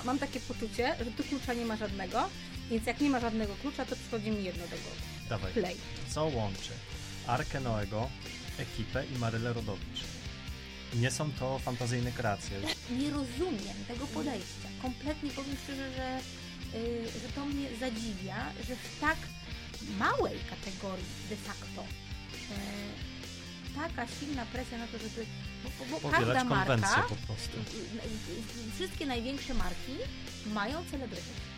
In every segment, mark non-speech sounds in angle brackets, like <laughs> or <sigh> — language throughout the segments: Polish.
ma, mam takie poczucie, że tu klucza nie ma żadnego, więc jak nie ma żadnego klucza, to przychodzi mi jedno do głowy. Dawaj. Play. Co łączy Arkę Noego, ekipę i Marylę Rodowicz? Nie są to fantazyjne kreacje. <laughs> Nie rozumiem tego podejścia. Kompletnie powiem szczerze, że, y, że to mnie zadziwia, że w tak małej kategorii de facto y, taka silna presja na to, żeby. Bo, bo, każda marka, po prostu. wszystkie największe marki mają celebrytów.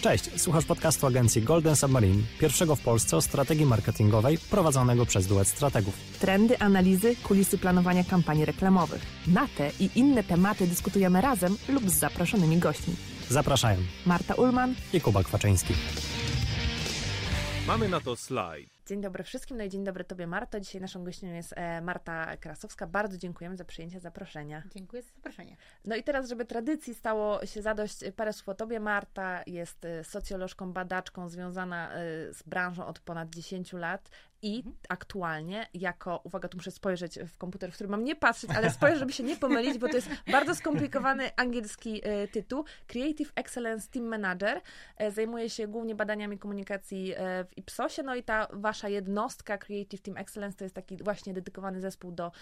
Cześć, słuchasz podcastu agencji Golden Submarine, pierwszego w Polsce o strategii marketingowej prowadzonego przez duet strategów. Trendy, analizy, kulisy planowania kampanii reklamowych. Na te i inne tematy dyskutujemy razem lub z zaproszonymi gośćmi. Zapraszają Marta Ulman. i Kuba Kwaczyński. Mamy na to slajd. Dzień dobry wszystkim, no i dzień dobry Tobie Marto. Dzisiaj naszą gościnią jest e, Marta Krasowska. Bardzo dziękujemy za przyjęcie zaproszenia. Dziękuję za zaproszenie. No i teraz, żeby tradycji stało się zadość, parę słów o Tobie. Marta jest e, socjolożką, badaczką związana e, z branżą od ponad 10 lat i aktualnie jako, uwaga, tu muszę spojrzeć w komputer, w którym mam nie patrzeć, ale spojrzeć, żeby się nie pomylić, bo to jest bardzo skomplikowany angielski e, tytuł. Creative Excellence Team Manager. E, Zajmuje się głównie badaniami komunikacji e, w Ipsosie, no i ta wasza jednostka Creative Team Excellence to jest taki właśnie dedykowany zespół do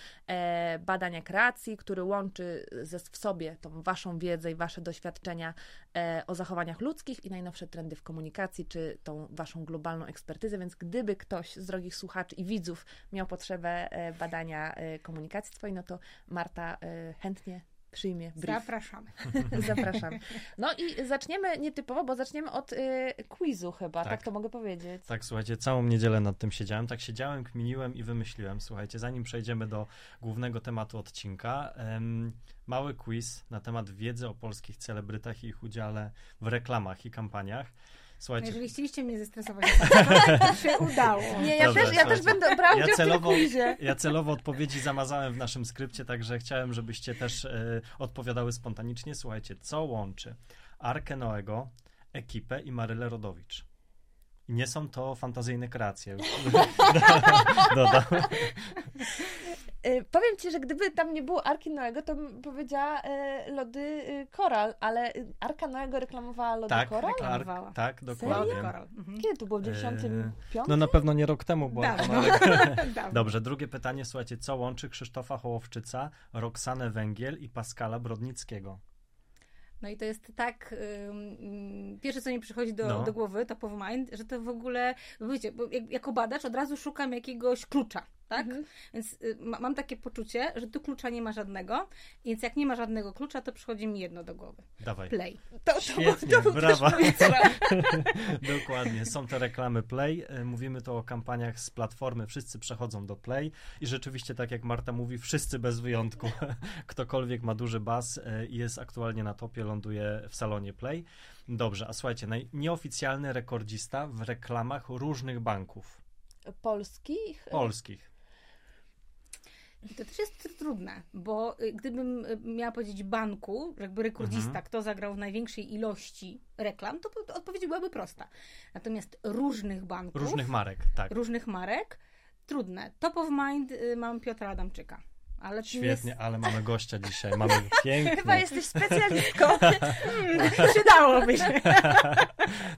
badania kreacji, który łączy ze, w sobie tą waszą wiedzę i wasze doświadczenia o zachowaniach ludzkich i najnowsze trendy w komunikacji, czy tą waszą globalną ekspertyzę, więc gdyby ktoś z drogich słuchaczy i widzów miał potrzebę e, badania e, komunikacji twojej, no to Marta e, chętnie przyjmie brief. Zapraszamy. <laughs> <laughs> Zapraszam. No i zaczniemy nietypowo, bo zaczniemy od y, quizu chyba, tak. Tak. to mogę powiedzieć. Tak, słuchajcie, całą niedzielę nad tym siedziałem. Tak siedziałem, kminiłem i wymyśliłem. Słuchajcie, zanim przejdziemy do głównego tematu odcinka, em, mały quiz na temat wiedzy o polskich celebrytach i ich udziale w reklamach i kampaniach. Słuchajcie, Jeżeli chcieliście mnie zestresować, <laughs> to się udało. Nie, ja Dobrze, też, ja też będę brała Ja celowo, ja celowo odpowiedzi zamazałem w naszym skrypcie, także chciałem, żebyście też e, odpowiadały spontanicznie. Słuchajcie, co łączy Arkę Noego, ekipę i Marylę Rodowicz? Nie są to fantazyjne kreacje. <laughs> <laughs> Dodam. Y, powiem ci, że gdyby tam nie było Arki Noego, to bym powiedziała y, lody y, Koral, ale Arka Noego reklamowała lody Tak, Koral? reklamowała. Tak, dokładnie. Koral. Mhm. Kiedy to było? W 95? No na pewno nie rok temu, Dawno. Dawno. <laughs> <laughs> Dobrze, drugie pytanie, słuchajcie, co łączy Krzysztofa Hołowczyca, Roxanę Węgiel i Pascala Brodnickiego? No i to jest tak, ym, pierwsze co mi przychodzi do, No. do głowy, top of mind, że to w ogóle, bo wiecie, bo jak, jako badacz od razu szukam jakiegoś klucza, tak? Mhm. Więc y, ma, mam takie poczucie, że tu klucza nie ma żadnego, więc jak nie ma żadnego klucza, to przychodzi mi jedno do głowy. Dawaj. Play. To, to, Świetnie, to był brawa. <laughs> Dokładnie, są te reklamy Play. E, Mówimy tu o kampaniach z platformy, wszyscy przechodzą do Play i rzeczywiście, tak jak Marta mówi, wszyscy bez wyjątku. <laughs> Ktokolwiek ma duży bas e, i jest aktualnie na topie, ląduje w salonie Play. Dobrze, a słuchajcie, naj- nieoficjalny rekordzista w reklamach różnych banków Polskich? polskich. I to też jest trudne, bo y, gdybym y, miała powiedzieć banku, jakby rekordzista, Mhm. kto zagrał w największej ilości reklam, to po- odpowiedź byłaby prosta. Natomiast różnych banków, Różnych marek, tak. różnych marek, trudne. Top of mind y, mam Piotra Adamczyka. Ale Świetnie, Jest... ale mamy gościa dzisiaj, <laughs> mamy piękny. Chyba jesteś specjalistką. Hmm, Przydałoby się. <laughs>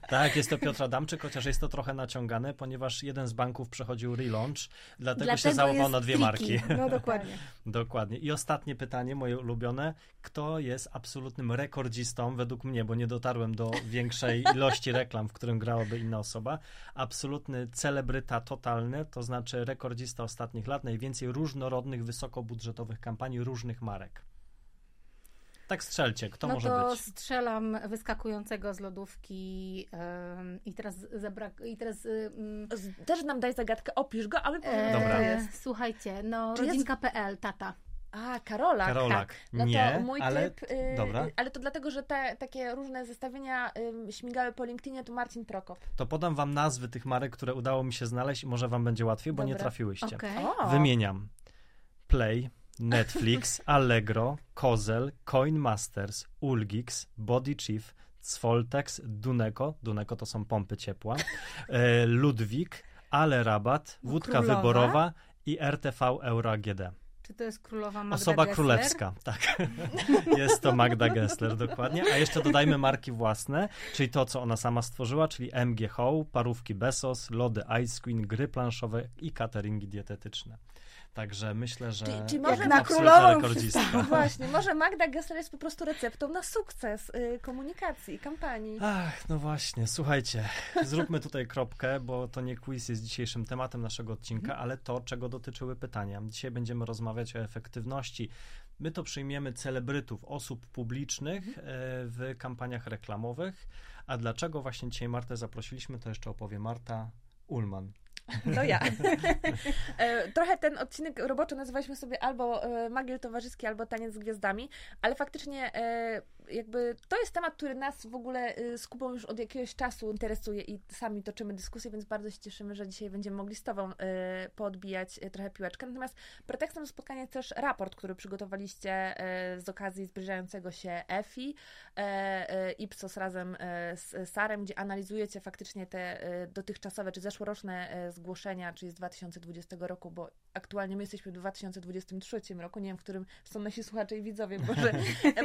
Tak, jest to Piotr Adamczyk, chociaż jest to trochę naciągane, ponieważ jeden z banków przechodził relaunch, dlatego, się załamał na dwie marki. No <laughs> dokładnie. Dokładnie. I ostatnie pytanie, moje ulubione. Kto jest absolutnym rekordzistą, według mnie, bo nie dotarłem do większej ilości reklam, w którym grałaby inna osoba. Absolutny celebryta totalny, to znaczy rekordzista ostatnich lat, najwięcej różnorodnych, wysokobudżetowych kampanii różnych marek. Tak strzelcie, kto no może to być? strzelam wyskakującego z lodówki i teraz zabrak... I teraz... Też nam daj zagadkę, opisz go, a my powiemy, e, kto Dobra. jest. Słuchajcie, no Czy jest- rodzinka.pl, tata. A, Karolak. Karolak. Tak. No Nie, to mój ale... typ, y, Dobra. ale to dlatego, że te takie różne zestawienia y, śmigały po LinkedInie, to Marcin Prokop. To podam wam nazwy tych marek, które udało mi się znaleźć i może wam będzie łatwiej, bo nie Dobra. trafiłyście. Okej. O, Wymieniam. Play, Netflix, <laughs> Allegro, Kozel, Coin Masters, Ulgix, Body Chief, Svoltex, Duneco, Duneco to są pompy ciepła, <laughs> e, Ludwik, Ale Rabat, Wódka Królowa. Wyborowa i RTV Euro AGD. Czy to jest królowa Magda Osoba Gessler? królewska, tak. <laughs> Jest to Magda Gessler, dokładnie. A jeszcze dodajmy marki własne, czyli to, co ona sama stworzyła, czyli MG parówki Besos, lody Ice Queen, gry planszowe i cateringi dietetyczne. Także myślę, że Czy- czy może na królową. No <laughs> właśnie, może Magda Gessler jest po prostu receptą na sukces y, komunikacji i kampanii. Ach, no właśnie, słuchajcie, zróbmy tutaj kropkę, bo to nie quiz jest dzisiejszym tematem naszego odcinka, ale to, czego dotyczyły pytania. Dzisiaj będziemy rozmawiać o efektywności. My to przyjmiemy celebrytów, osób publicznych e, w kampaniach reklamowych. A dlaczego właśnie dzisiaj Martę zaprosiliśmy, to jeszcze opowie Marta Ullman. <laughs> To ja. E, Trochę ten odcinek roboczy nazywaliśmy sobie albo e, Magiel Towarzyski, albo Taniec z Gwiazdami, ale faktycznie e, jakby to jest temat, który nas w ogóle e, z Kubą już od jakiegoś czasu interesuje i sami toczymy dyskusję, więc bardzo się cieszymy, że dzisiaj będziemy mogli z Tobą poodbijać trochę piłeczkę. Natomiast pretekstem do spotkania jest też raport, który przygotowaliście z okazji zbliżającego się EFI, Ipsos razem z Sarem, gdzie analizujecie faktycznie te dotychczasowe czy zeszłoroczne e, zgłoszenia, czyli z 2020 roku, bo aktualnie my jesteśmy w 2023 roku, nie wiem, w którym są nasi słuchacze i widzowie, może,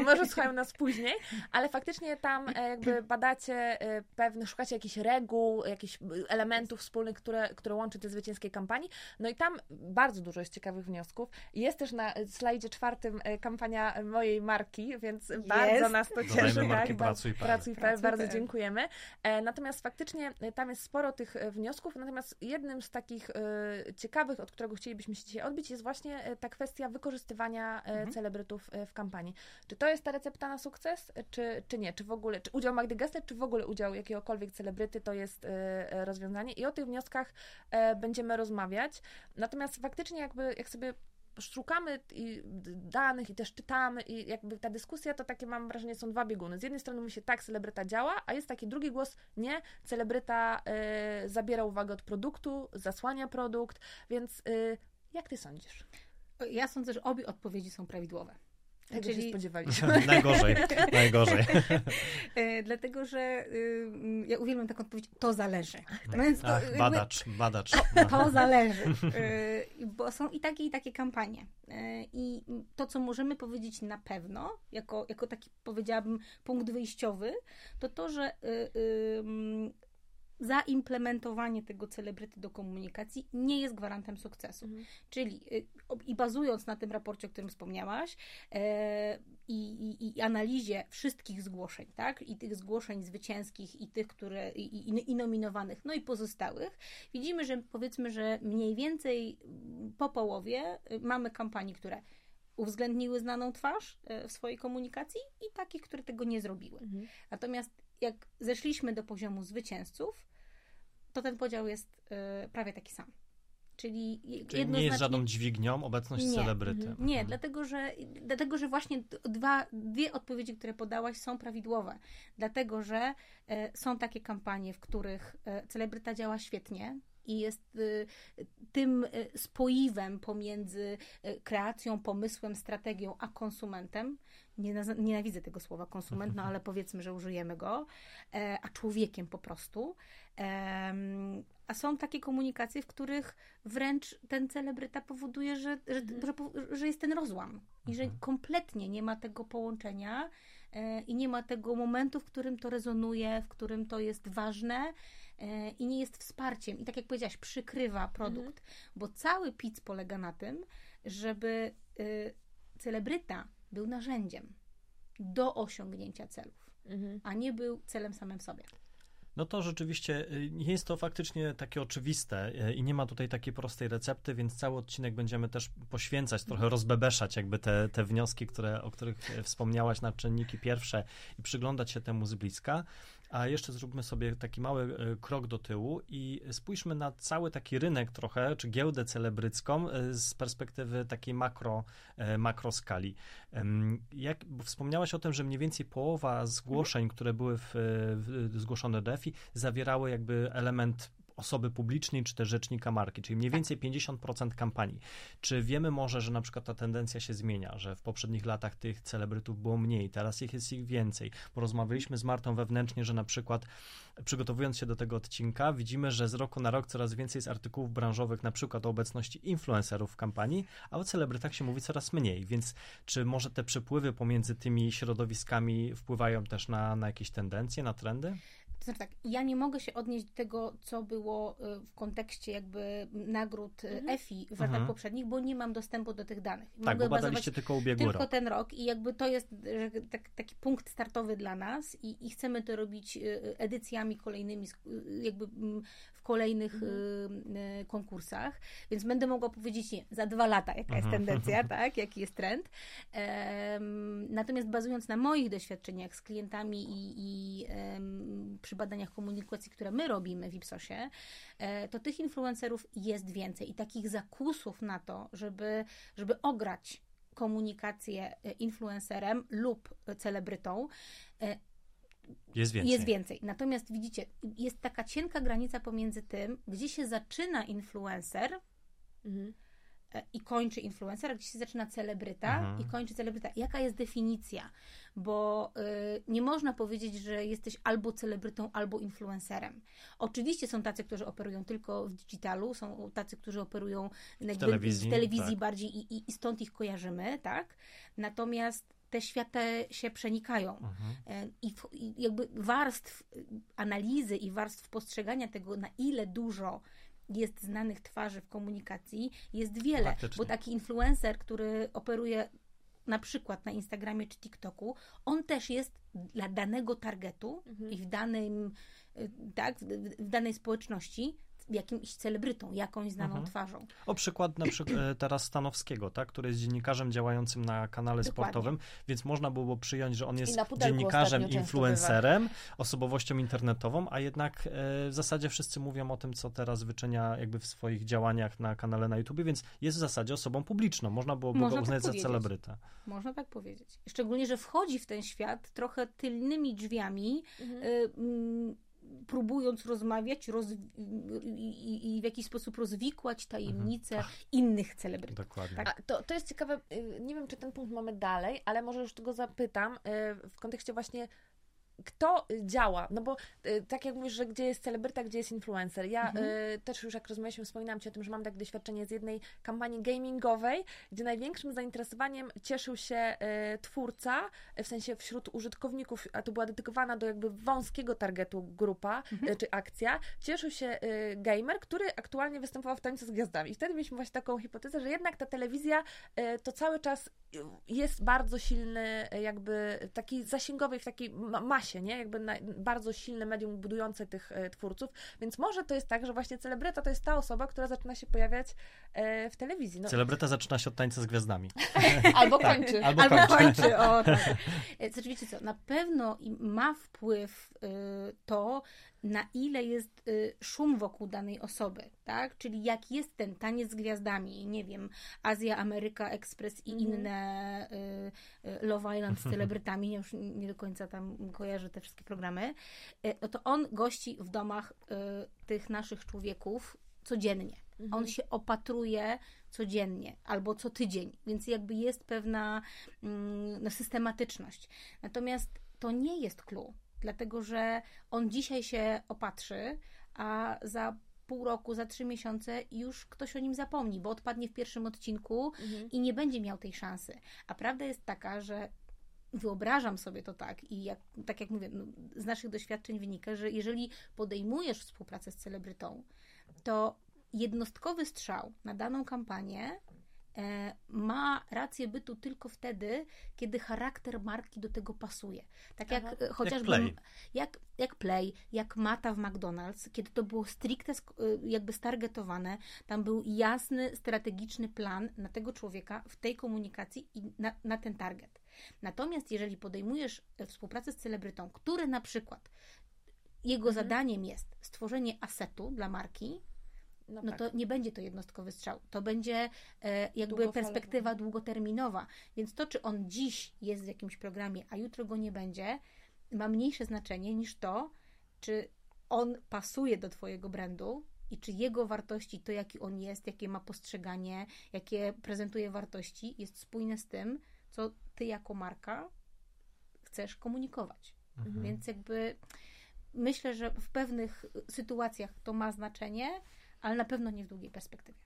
może słuchają nas później, ale faktycznie tam e, jakby badacie e, pewne, szukacie jakichś reguł, jakichś elementów wspólnych, które, które łączy te zwycięskie kampanii, no i tam bardzo dużo jest ciekawych wniosków. Jest też na slajdzie czwartym e, kampania mojej marki, więc bardzo nas to Dodajmy cieszy. marki tak, Pracuj.pl. Pracuj.pl, Pracuj.pl. bardzo dziękujemy. E, Natomiast faktycznie e, tam jest sporo tych e, wniosków, natomiast jednym z takich e, ciekawych, od którego chcielibyśmy się dzisiaj odbić, jest właśnie e, ta kwestia wykorzystywania e, Mhm. celebrytów e, w kampanii. Czy to jest ta recepta na sukces, czy, czy nie? Czy w ogóle, czy udział Magdy Gessler, czy w ogóle udział jakiegokolwiek celebryty to jest rozwiązanie? I o tych wnioskach będziemy rozmawiać. Natomiast faktycznie jakby, jak sobie szukamy i danych i też czytamy i jakby ta dyskusja to takie mam wrażenie są dwa bieguny. Z jednej strony mówi się tak, celebryta działa, a jest taki drugi głos, nie, celebryta y, zabiera uwagę od produktu, zasłania produkt, więc y, jak ty sądzisz? Ja sądzę, że obie odpowiedzi są prawidłowe. Tego się Czyli- spodziewaliśmy. <laughs> najgorzej, najgorzej. <laughs> E, dlatego, że y, ja uwielbiam taką odpowiedź, to zależy. No więc to, Ach, jakby- badacz, badacz. No. To zależy, <laughs> Y, bo są i takie, i takie kampanie. Y, I to, co możemy powiedzieć na pewno, jako, jako taki, powiedziałabym, punkt wyjściowy, to to, że y, zaimplementowanie tego celebryty do komunikacji nie jest gwarantem sukcesu. Mhm. Czyli y, i bazując na tym raporcie, o którym wspomniałaś, e, i, i, i analizie wszystkich zgłoszeń, tak? I tych zgłoszeń zwycięskich, i tych, które i, i, i nominowanych, no i pozostałych, widzimy, że powiedzmy, że mniej więcej mm, po połowie y, mamy kampanii, które uwzględniły znaną twarz e, w swojej komunikacji i takich, które tego nie zrobiły. Mhm. Natomiast jak zeszliśmy do poziomu zwycięzców, to ten podział jest e, prawie taki sam. Czyli, Czyli nie jest żadną dźwignią obecność Nie. celebryty. Mhm. nie, Mhm. dlatego że, dlatego, że właśnie dwa, dwie odpowiedzi, które podałaś, są prawidłowe. Dlatego, że e, są takie kampanie, w których e, celebryta działa świetnie i jest e, tym e, spoiwem pomiędzy e, kreacją, pomysłem, strategią, a konsumentem. Nienawidzę tego słowa konsument, no <laughs> ale powiedzmy, że użyjemy go, e, a człowiekiem po prostu. A są takie komunikacje, w których wręcz ten celebryta powoduje, że, że, że, po- że jest ten rozłam i że Mhm. kompletnie nie ma tego połączenia e, i nie ma tego momentu, w którym to rezonuje, w którym to jest ważne i nie jest wsparciem. I tak jak powiedziałaś, przykrywa produkt, bo cały pic polega na tym, żeby y, celebryta był narzędziem do osiągnięcia celów, Mhm. a nie był celem samym sobie. No to rzeczywiście y, nie jest to faktycznie takie oczywiste y, i nie ma tutaj takiej prostej recepty, więc cały odcinek będziemy też poświęcać, trochę rozbebeszać jakby te, te wnioski, które, o których y, wspomniałaś na czynniki pierwsze i przyglądać się temu z bliska. A jeszcze zróbmy sobie taki mały y, krok do tyłu i spójrzmy na cały taki rynek trochę, czy giełdę celebrycką y, z perspektywy takiej makro, y, makroskali. Jak, wspomniałaś o tym, że mniej więcej połowa zgłoszeń, które były w, w, zgłoszone do EFI, zawierały jakby element osoby publicznej, czy też rzecznika marki, czyli mniej więcej 50% kampanii. Czy wiemy może, że na przykład ta tendencja się zmienia, że w poprzednich latach tych celebrytów było mniej, teraz ich jest ich więcej, bo rozmawialiśmy z Martą wewnętrznie, że na przykład przygotowując się do tego odcinka, widzimy, że z roku na rok coraz więcej jest artykułów branżowych, na przykład o obecności influencerów w kampanii, a o celebrytach się mówi coraz mniej, więc czy może te przepływy pomiędzy tymi środowiskami wpływają też na, na jakieś tendencje, na trendy? To znaczy tak, ja nie mogę się odnieść do tego, co było y, w kontekście jakby nagród y, Mhm. EFI w latach Mhm. poprzednich, bo nie mam dostępu do tych danych. Tak, mogę bo badaliście tylko ubiegły tylko rok. ten rok i jakby to jest tak, taki punkt startowy dla nas i, i chcemy to robić y, edycjami kolejnymi, jakby mm, kolejnych y, y, konkursach, więc będę mogła powiedzieć nie, za dwa lata jaka jest Mhm. tendencja, <laughs> tak, jaki jest trend. Natomiast bazując na moich doświadczeniach z klientami i, i przy badaniach komunikacji, które my robimy w Ipsosie, e, to tych influencerów jest więcej i takich zakusów na to, żeby, żeby ograć komunikację e, influencerem lub celebrytą, e, Jest więcej. jest więcej. Natomiast widzicie, jest taka cienka granica pomiędzy tym, gdzie się zaczyna influencer Mhm. e, i kończy influencer, a gdzie się zaczyna celebryta Mhm. i kończy celebryta. Jaka jest definicja? Bo y, nie można powiedzieć, że jesteś albo celebrytą, albo influencerem. Oczywiście są tacy, którzy operują tylko w digitalu, są tacy, którzy operują jakby telewizji, w telewizji tak. bardziej i, i, i stąd ich kojarzymy, tak? Natomiast te światy się przenikają. Mhm. E, I, w- I jakby warstw y, analizy i warstw postrzegania tego, na ile dużo jest znanych twarzy w komunikacji, jest wiele. Faktycznie. Bo taki influencer, który operuje na przykład na Instagramie czy TikToku, on też jest dla danego targetu Mhm. i w danym, y, tak, w, w danej społeczności jakimś celebrytą, jakąś znaną Mhm. twarzą. O przykład na przykład e, teraz Stanowskiego, tak, który jest dziennikarzem działającym na kanale Dokładnie. sportowym, więc można było przyjąć, że on jest dziennikarzem, influencerem, osobowością internetową, a jednak e, w zasadzie wszyscy mówią o tym, co teraz wyczynia jakby w swoich działaniach na kanale na YouTube, więc jest w zasadzie osobą publiczną. Można byłoby Można go tak uznać za celebrytę. Można tak powiedzieć. Szczególnie, że wchodzi w ten świat trochę tylnymi drzwiami, Mhm. y, próbując rozmawiać roz, i, w jakiś sposób rozwikłać tajemnice innych celebrytów. Dokładnie. Tak. A to, to jest ciekawe, y, nie wiem, czy ten punkt mamy dalej, ale może już tego zapytam y, w kontekście właśnie kto y, działa, no bo y, tak jak mówisz, że gdzie jest celebryta, gdzie jest influencer. Ja Mhm. y, też już jak rozmawialiśmy, wspominałam Ci o tym, że mam takie doświadczenie z jednej kampanii gamingowej, gdzie największym zainteresowaniem cieszył się y, twórca, y, w sensie wśród użytkowników, a to była dedykowana do jakby wąskiego targetu grupa y, czy akcja, cieszył się y, gamer, który aktualnie występował w Tańcu z Gwiazdami. I wtedy mieliśmy właśnie taką hipotezę, że jednak ta telewizja y, to cały czas y, jest bardzo silny, y, jakby taki zasięgowy w takiej ma- masie, nie? Jakby na, bardzo silne medium budujące tych y, twórców, więc może to jest tak, że właśnie celebryta to jest ta osoba, która zaczyna się pojawiać y, w telewizji. No, Celebryta zaczyna się od tańca z gwiazdami. <laughs> albo kończy. Albo Albo kończy. kończy, o <laughs> tak. E, Znaczy, wiecie co, na pewno i ma wpływ y, to, na ile jest y, szum wokół danej osoby, tak? Czyli jak jest ten taniec z gwiazdami, nie wiem, Azja, Ameryka, Express i Mhm. inne y, y, Love Island z <laughs> celebrytami, ja już nie do końca tam kojarzę te wszystkie programy, y, no to on gości w domach y, tych naszych człowieków codziennie. Mhm. On się opatruje codziennie albo co tydzień, więc jakby jest pewna mm, no, systematyczność. Natomiast to nie jest clue, dlatego że on dzisiaj się opatrzy, a za pół roku, za trzy miesiące już ktoś o nim zapomni, bo odpadnie w pierwszym odcinku Mhm. i nie będzie miał tej szansy. A prawda jest taka, że wyobrażam sobie to tak i jak, tak jak mówię, no, z naszych doświadczeń wynika, że jeżeli podejmujesz współpracę z celebrytą, to jednostkowy strzał na daną kampanię ma rację bytu tylko wtedy, kiedy charakter marki do tego pasuje. Tak jak Aha. e, chociażby Play. jak, jak Play, jak Mata w McDonald's, kiedy to było stricte y, jakby stargetowane, tam był jasny, strategiczny plan na tego człowieka w tej komunikacji i na, na ten target. Natomiast jeżeli podejmujesz e, współpracę z celebrytą, który na przykład jego Mhm. zadaniem jest stworzenie asetu dla marki, No, no tak. to nie będzie to jednostkowy strzał. To będzie e, jakby perspektywa długoterminowa. Więc to, czy on dziś jest w jakimś programie, a jutro go nie będzie, ma mniejsze znaczenie niż to, czy on pasuje do Twojego brandu i czy jego wartości, to jaki on jest, jakie ma postrzeganie, jakie prezentuje wartości, jest spójne z tym, co Ty jako marka chcesz komunikować. Mhm. Więc jakby myślę, że w pewnych sytuacjach to ma znaczenie, ale na pewno nie w długiej perspektywie.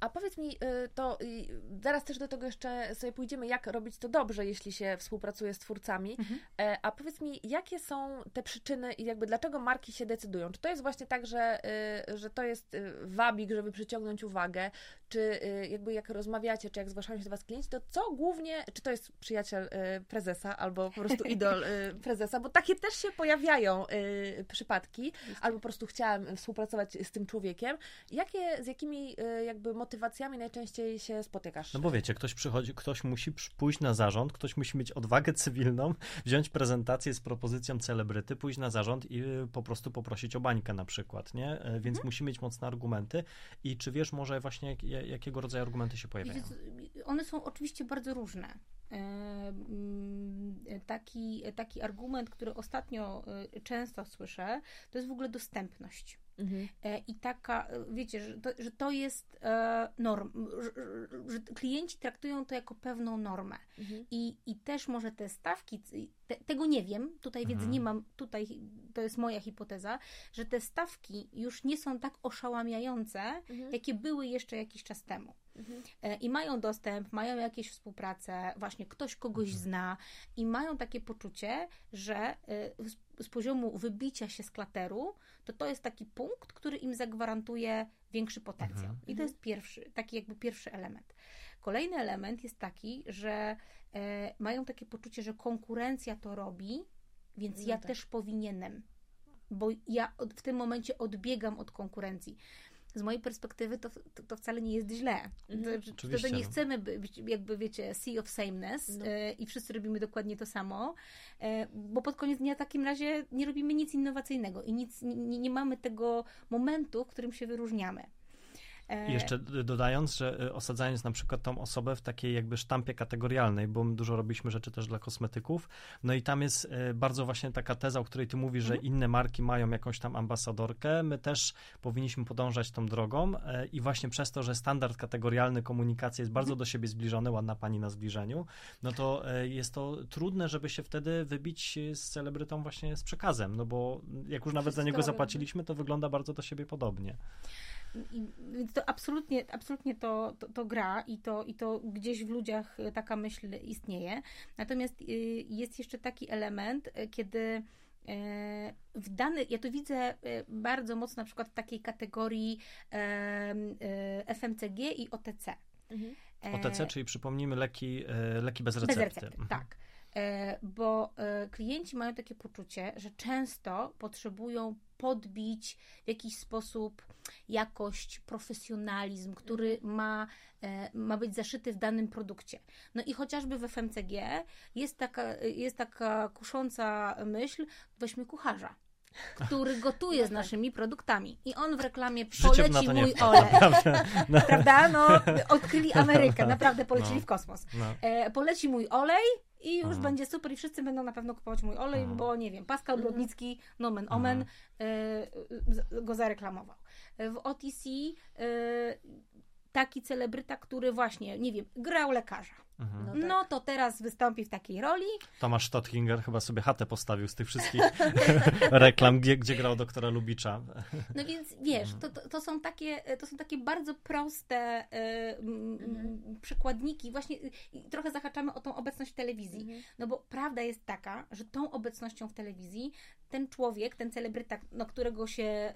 A powiedz mi, y, to y, zaraz też do tego jeszcze sobie pójdziemy, jak robić to dobrze, jeśli się współpracuje z twórcami. Mhm. E, A powiedz mi, jakie są te przyczyny i jakby dlaczego marki się decydują? Czy to jest właśnie tak, że, y, że to jest wabik, żeby przyciągnąć uwagę? Czy jakby jak rozmawiacie, czy jak zgłaszają się do Was klienci, to co głównie, czy to jest przyjaciel prezesa albo po prostu <laughs> idol prezesa? Bo takie też się pojawiają przypadki, albo po prostu chciałam współpracować z tym człowiekiem. Jakie, z jakimi jakby motywacjami najczęściej się spotykasz? No bo wiecie, ktoś przychodzi, ktoś musi pójść na zarząd, ktoś musi mieć odwagę cywilną, <laughs> wziąć prezentację z propozycją celebryty, pójść na zarząd i y, po prostu poprosić o bańkę na przykład, nie? E, Więc Mhm. musi mieć mocne argumenty. I czy wiesz może właśnie jak, ja- jakiego rodzaju argumenty się pojawiają? One są oczywiście bardzo różne. E, mm, Taki, taki argument, który ostatnio e, często słyszę, to jest w ogóle dostępność. Mhm. E, I taka, e, wiecie, że to, że to jest e, norm, że, że- klienci traktują to jako pewną normę. Mhm. I, I też może te stawki, te, tego nie wiem, tutaj wiedzy Mhm. nie mam, tutaj to jest moja hipoteza, że te stawki już nie są tak oszałamiające, Mhm. jakie były jeszcze jakiś czas temu. Mhm. I mają dostęp, mają jakieś współpracę, właśnie ktoś kogoś Mhm. zna i mają takie poczucie, że z, poziomu wybicia się z klateru, to to jest taki punkt, który im zagwarantuje większy potencjał. Mhm. I to jest pierwszy, taki jakby pierwszy element. Kolejny element jest taki, że e, mają takie poczucie, że konkurencja to robi, więc No ja tak. też powinienem, bo ja w tym momencie odbiegam od konkurencji. Z mojej perspektywy to, to, to wcale nie jest źle. Mhm. To, nie no. chcemy być, jakby wiecie, sea of sameness No. e, i wszyscy robimy dokładnie to samo, e, bo pod koniec dnia w takim razie nie robimy nic innowacyjnego i nic, nie, nie mamy tego momentu, w którym się wyróżniamy. E, I jeszcze d- dodając, że y, osadzając na przykład tą osobę w takiej jakby sztampie kategorialnej, bo my dużo robiliśmy rzeczy też dla kosmetyków, no i tam jest y, bardzo właśnie taka teza, o której ty mówisz, że Mhm. inne marki mają jakąś tam ambasadorkę, my też powinniśmy podążać tą drogą e, i właśnie przez to, że standard kategorialny komunikacji jest bardzo Mhm. do siebie zbliżony, ładna pani na zbliżeniu, no to e, jest to trudne, żeby się wtedy wybić e, z celebrytą właśnie z przekazem, no bo jak już nawet za niego zapłaciliśmy, to wygląda bardzo do siebie podobnie. I, więc to absolutnie, absolutnie to, to, to gra i to, i to gdzieś w ludziach e, taka myśl istnieje. Natomiast y, jest jeszcze taki element, e, kiedy e, w dany, ja to widzę bardzo mocno na przykład w takiej kategorii FMCG i OTC. Mhm. OTC, czyli przypomnijmy leki, leki bez bez recepty. recepty, Mhm. tak. Bo klienci mają takie poczucie, że często potrzebują podbić w jakiś sposób jakość, profesjonalizm, który ma, e, ma być zaszyty w danym produkcie. No i chociażby w FMCG jest taka, jest taka kusząca myśl, weźmy kucharza. Który gotuje z naszymi produktami. I on w reklamie poleci mój olej. <laughs> No, Prawda? No, odkryli Amerykę, naprawdę polecili No. w kosmos no. e, poleci mój olej i już Mhm. będzie super i wszyscy będą na pewno kupować mój olej, Mhm. bo nie wiem, Pascal Mhm. Brodnicki, nomen omen, z- go zareklamował. E, W OTC e, taki celebryta, który właśnie, nie wiem, grał lekarza. Mhm. No tak. No to teraz wystąpi w takiej roli. Tomasz Stotthinger chyba sobie chatę postawił z tych wszystkich <laughs> reklam, gdzie, gdzie grał doktora Lubicza. No więc wiesz, Mhm. to, to, to, są, takie, to są takie bardzo proste m, Mhm. przykładniki. Właśnie y, i trochę zahaczamy o tą obecność w telewizji. Mhm. No bo prawda jest taka, że tą obecnością w telewizji ten człowiek, ten celebryta, na którego się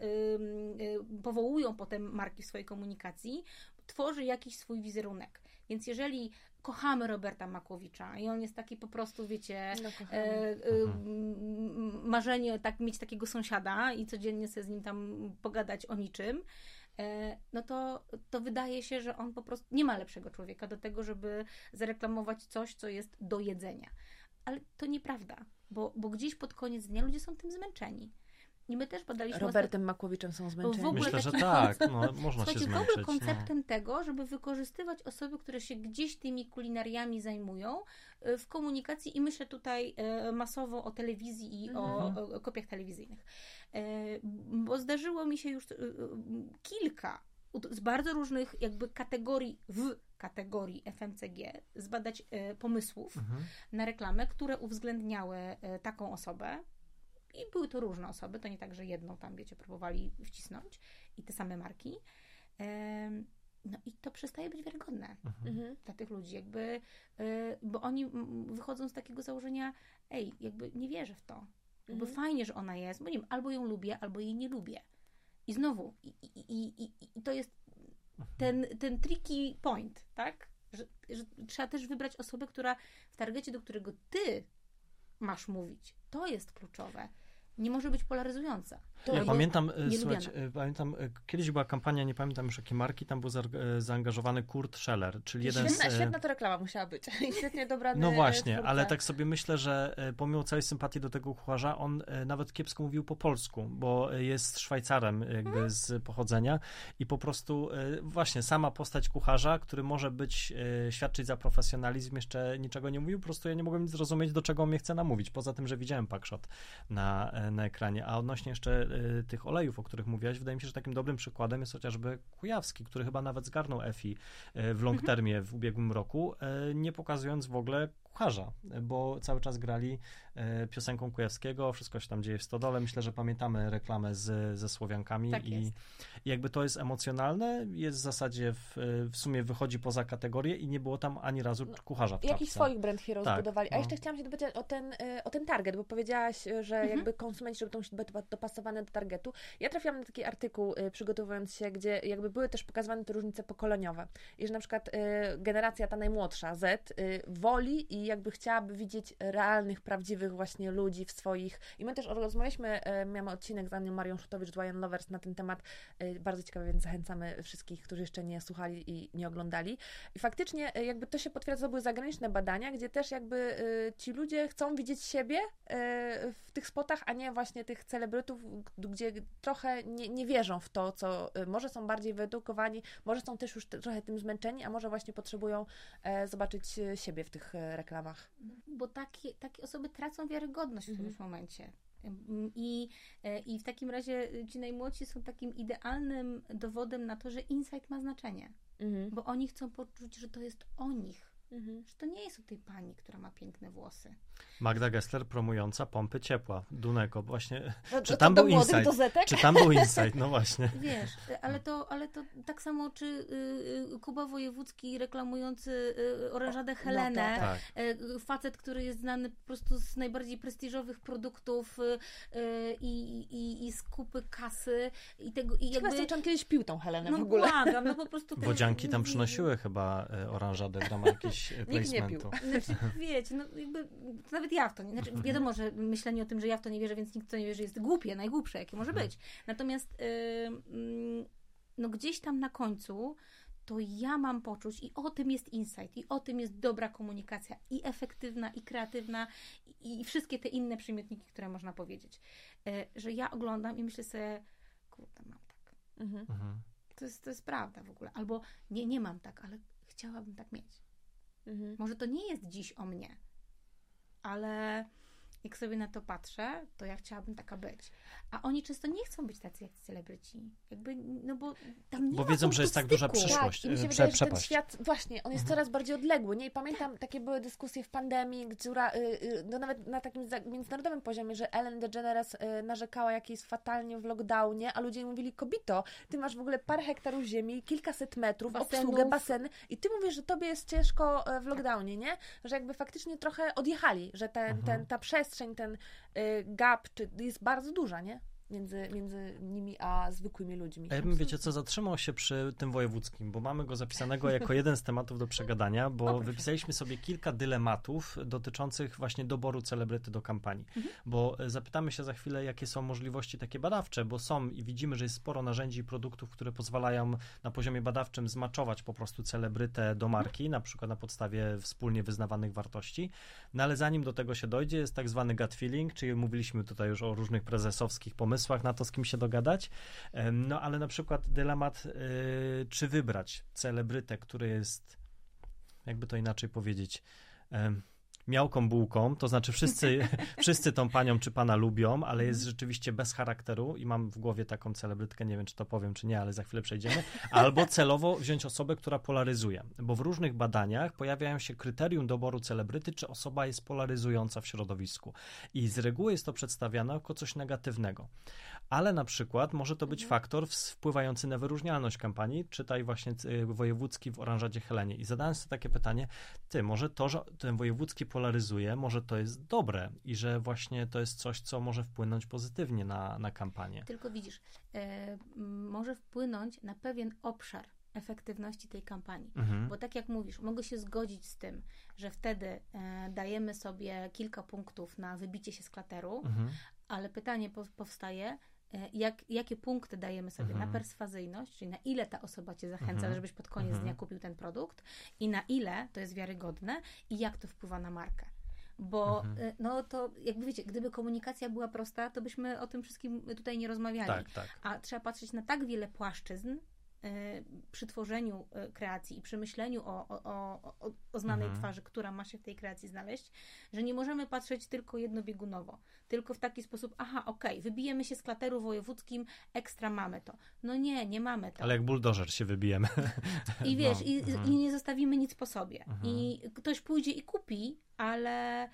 y, powołują potem marki w swojej komunikacji, tworzy jakiś swój wizerunek. Więc jeżeli kochamy Roberta Makłowicza i on jest taki po prostu, wiecie, No, e, e, m, marzenie tak mieć takiego sąsiada i codziennie sobie z nim tam pogadać o niczym, e, no to, to wydaje się, że on po prostu nie ma lepszego człowieka do tego, żeby zareklamować coś, co jest do jedzenia. Ale to nieprawda, bo, bo gdzieś pod koniec dnia ludzie są tym zmęczeni. I my też podaliśmy Robertem Makłowiczem są zmęczeni. w ogóle Myślę, że taki tak, no, można się zmęczyć. był no. konceptem tego, żeby wykorzystywać osoby, które się gdzieś tymi kulinariami zajmują y, w komunikacji i myślę tutaj y, masowo o telewizji i o, Mhm. o, o kopiach telewizyjnych. Y, Bo zdarzyło mi się już kilka z bardzo różnych jakby kategorii w kategorii FMCG zbadać pomysłów Mhm. na reklamę, które uwzględniały taką osobę. I były to różne osoby, to nie tak, że jedną tam, wiecie, próbowali wcisnąć i te same marki. No i to przestaje być wiarygodne Mhm. dla tych ludzi, jakby, e, bo oni wychodzą z takiego założenia, ej, jakby nie wierzę w to. Jakby Mhm. fajnie, że ona jest, bo nie wiem, albo ją lubię, albo jej nie lubię. I znowu, i, i, i, i, i to jest ten, ten tricky point, tak? Że, że trzeba też wybrać osobę, która w targecie, do którego ty masz mówić, to jest kluczowe. Nie może być polaryzująca. To Ja pamiętam, e, słuchajcie, e, pamiętam, e, kiedyś była kampania, nie pamiętam już jakie marki, tam był zaangażowany Kurt Scheller, czyli jeden Świetna, z... świetna to reklama musiała być. <laughs> I świetnie dobrany No właśnie, twórca. ale tak sobie myślę, że pomimo całej sympatii do tego kucharza, on nawet kiepsko mówił po polsku, bo jest Szwajcarem jakby z pochodzenia i po prostu właśnie sama postać kucharza, który może być, świadczyć za profesjonalizm, jeszcze niczego nie mówił, po prostu ja nie mogłem nic zrozumieć, do czego on mnie chce namówić, poza tym, że widziałem packshot na, na ekranie. A odnośnie jeszcze e, tych olejów, o których mówiłaś, wydaje mi się, że takim dobrym przykładem jest chociażby Kujawski, który chyba nawet zgarnął EFI e, w long termie w ubiegłym roku, e, nie pokazując w ogóle kucharza, bo cały czas grali piosenką Kujawskiego, wszystko się tam dzieje w Stodole. Myślę, że pamiętamy reklamę z, ze Słowiankami Tak i, i jakby to jest emocjonalne, jest w zasadzie w, w sumie wychodzi poza kategorię i nie było tam ani razu kucharza w Jakiś swoich brand heroes Tak, budowali. A no. jeszcze chciałam się dopytać o ten, y, o ten target, bo powiedziałaś, y, że Mhm. jakby konsumenci, żeby to musi być dopasowane do targetu. Ja trafiłam na taki artykuł, przygotowując się, gdzie jakby były też pokazywane te różnice pokoleniowe. I że na przykład generacja ta najmłodsza, Z, woli i jakby chciałaby widzieć realnych, prawdziwych właśnie ludzi w swoich... I my też rozmawialiśmy, y, miałam odcinek z Anią Marią Szutowicz, z Wine Lovers na ten temat, y, bardzo ciekawy, więc zachęcamy wszystkich, którzy jeszcze nie słuchali i nie oglądali. I faktycznie y, jakby to się potwierdza, to były zagraniczne badania, gdzie też jakby ci ludzie chcą widzieć siebie w tych spotach, a nie właśnie tych celebrytów, gdzie trochę nie, nie wierzą w to, co może są bardziej wyedukowani, może są też już trochę tym zmęczeni, a może właśnie potrzebują e, zobaczyć e, siebie w tych e, reklamach. bo takie, takie osoby tracą wiarygodność w Mhm. którymś momencie. Ym, I, e, I w takim razie ci najmłodsi są takim idealnym dowodem na to, że insight ma znaczenie, Mhm. bo oni chcą poczuć, że to jest o nich, Mhm. że to nie jest o tej pani, która ma piękne włosy. Magda Gessler promująca pompy ciepła. Dunego, właśnie. No, Czy to- tam to był insight? Czy tam był <laughs> insight? No właśnie. Wiesz, ale to, ale to tak samo, czy y, y, Kuba Wojewódzki reklamujący y, orężadę Helenę, tak, Tak. e, facet, który jest znany po prostu z najbardziej prestiżowych produktów y, y, i, i, i z kupy kasy i tego i Jakby... on kiedyś pił tą Helenę No w ogóle? błagam, no po prostu... ten- Wodzianki tam przynosiły chyba oranżadę w ramach <laughs> jakiegoś e, Nikt nie placementu. <laughs> Znaczy, wiecie, no jakby, to nawet ja w to nie, znaczy wiadomo, że myślenie o tym, że ja w to nie wierzę, więc nikt w to nie wierzy jest głupie, najgłupsze, jakie może być. Natomiast y, mm, no gdzieś tam na końcu to ja mam poczuć i o tym jest insight, i o tym jest dobra komunikacja, i efektywna, i kreatywna, i, i wszystkie te inne przymiotniki, które można powiedzieć. Y, że ja oglądam i myślę sobie, kurde, mam tak. Mhm. Mhm. To jest, to jest prawda w ogóle. Albo nie, nie mam tak, ale chciałabym tak mieć. Mhm. Może to nie jest dziś o mnie, ale jak sobie na to patrzę, to ja chciałabym taka być. A oni często nie chcą być tacy jak celebryci. Jakby, no bo tam nie Bo ma wiedzą, że jest tak duża przyszłość. Tak, i mi się e, wydaje, prze- że ten przepaść. świat, właśnie, on jest Mhm. coraz bardziej odległy, nie? I pamiętam, takie były dyskusje w pandemii, która, y, y, no nawet na takim międzynarodowym poziomie, że Ellen DeGeneres y, narzekała, jak jest fatalnie w lockdownie, a ludzie jej mówili, kobito, ty masz w ogóle parę hektarów ziemi, kilkaset metrów, Basenów. obsługę, baseny i ty mówisz, że tobie jest ciężko w lockdownie, nie? Że jakby faktycznie trochę odjechali, że ten, Mhm. ten, ta przestrzeń, ten y, gap czy, jest bardzo duża, nie? Między, między nimi a zwykłymi ludźmi. A ja bym, wiecie co, zatrzymał się przy tym wojewódzkim, bo mamy go zapisanego jako jeden z tematów do przegadania, bo wypisaliśmy sobie kilka dylematów dotyczących właśnie doboru celebryty do kampanii. Bo e, zapytamy się za chwilę, jakie są możliwości takie badawcze, bo są i widzimy, że jest sporo narzędzi i produktów, które pozwalają na poziomie badawczym zmaczować po prostu celebrytę do marki, na przykład na podstawie wspólnie wyznawanych wartości. No ale zanim do tego się dojdzie, jest tak zwany gut feeling, czyli mówiliśmy tutaj już o różnych prezesowskich pomysłach, pomysłach na to, z kim się dogadać. No ale na przykład dylemat, y, czy wybrać celebrytę, który jest, jakby to inaczej powiedzieć, miałką bułką, to znaczy wszyscy, <laughs> wszyscy tą panią czy pana lubią, ale jest rzeczywiście bez charakteru i mam w głowie taką celebrytkę, nie wiem czy to powiem czy nie, ale za chwilę przejdziemy, albo celowo wziąć osobę, która polaryzuje, bo w różnych badaniach pojawiają się kryterium doboru celebryty, czy osoba jest polaryzująca w środowisku. I z reguły jest to przedstawiane jako coś negatywnego, ale na przykład może to być faktor ws- wpływający na wyróżnialność kampanii, czytaj właśnie y, wojewódzki w Oranżadzie Helenie. I zadałem sobie takie pytanie, ty, może to, że ten wojewódzki polaryzuje, może to jest dobre i że właśnie to jest coś, co może wpłynąć pozytywnie na, na kampanię. Tylko widzisz, e, może wpłynąć na pewien obszar efektywności tej kampanii. Mhm. Bo tak jak mówisz, mogę się zgodzić z tym, że wtedy e, dajemy sobie kilka punktów na wybicie się z klateru, Mhm. ale pytanie po, powstaje, jak, jakie punkty dajemy sobie Mhm. na perswazyjność, czyli na ile ta osoba cię zachęca, Mhm. żebyś pod koniec Mhm. dnia kupił ten produkt i na ile to jest wiarygodne i jak to wpływa na markę. Bo Mhm. e, no to jakby wiecie, gdyby komunikacja była prosta, to byśmy o tym wszystkim tutaj nie rozmawiali. Tak, tak. A trzeba patrzeć na tak wiele płaszczyzn e, przy tworzeniu e, kreacji i przy myśleniu o, o, o, o- znanej Mhm. twarzy, która ma się w tej kreacji znaleźć, że nie możemy patrzeć tylko jednobiegunowo, tylko w taki sposób, aha, okej, wybijemy się z klateru wojewódzkim, ekstra mamy to. No nie, nie mamy to. Ale jak buldożer się wybijemy. I wiesz, No, i, mhm. i nie zostawimy nic po sobie. Mhm. I ktoś pójdzie i kupi, ale,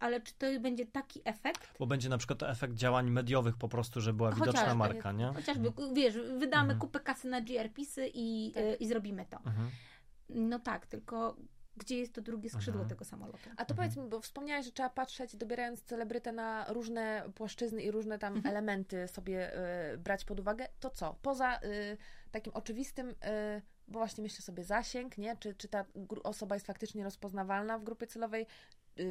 ale czy to będzie taki efekt? Bo będzie na przykład to efekt działań mediowych po prostu, że była widoczna Chociażby. marka, nie? Chociażby, wiesz, wydamy Mhm. kupę kasy na GRPsy i, Tak. e, i zrobimy to. Mhm. No tak, tylko gdzie jest to drugie skrzydło Mhm. tego samolotu? A to powiedz mi, bo wspomniałaś, że trzeba patrzeć, dobierając celebrytę na różne płaszczyzny i różne tam Mhm. elementy sobie y, brać pod uwagę. To co? Poza y, takim oczywistym, y, bo właśnie myślę sobie zasięg, nie? Czy, czy ta osoba jest faktycznie rozpoznawalna w grupie celowej,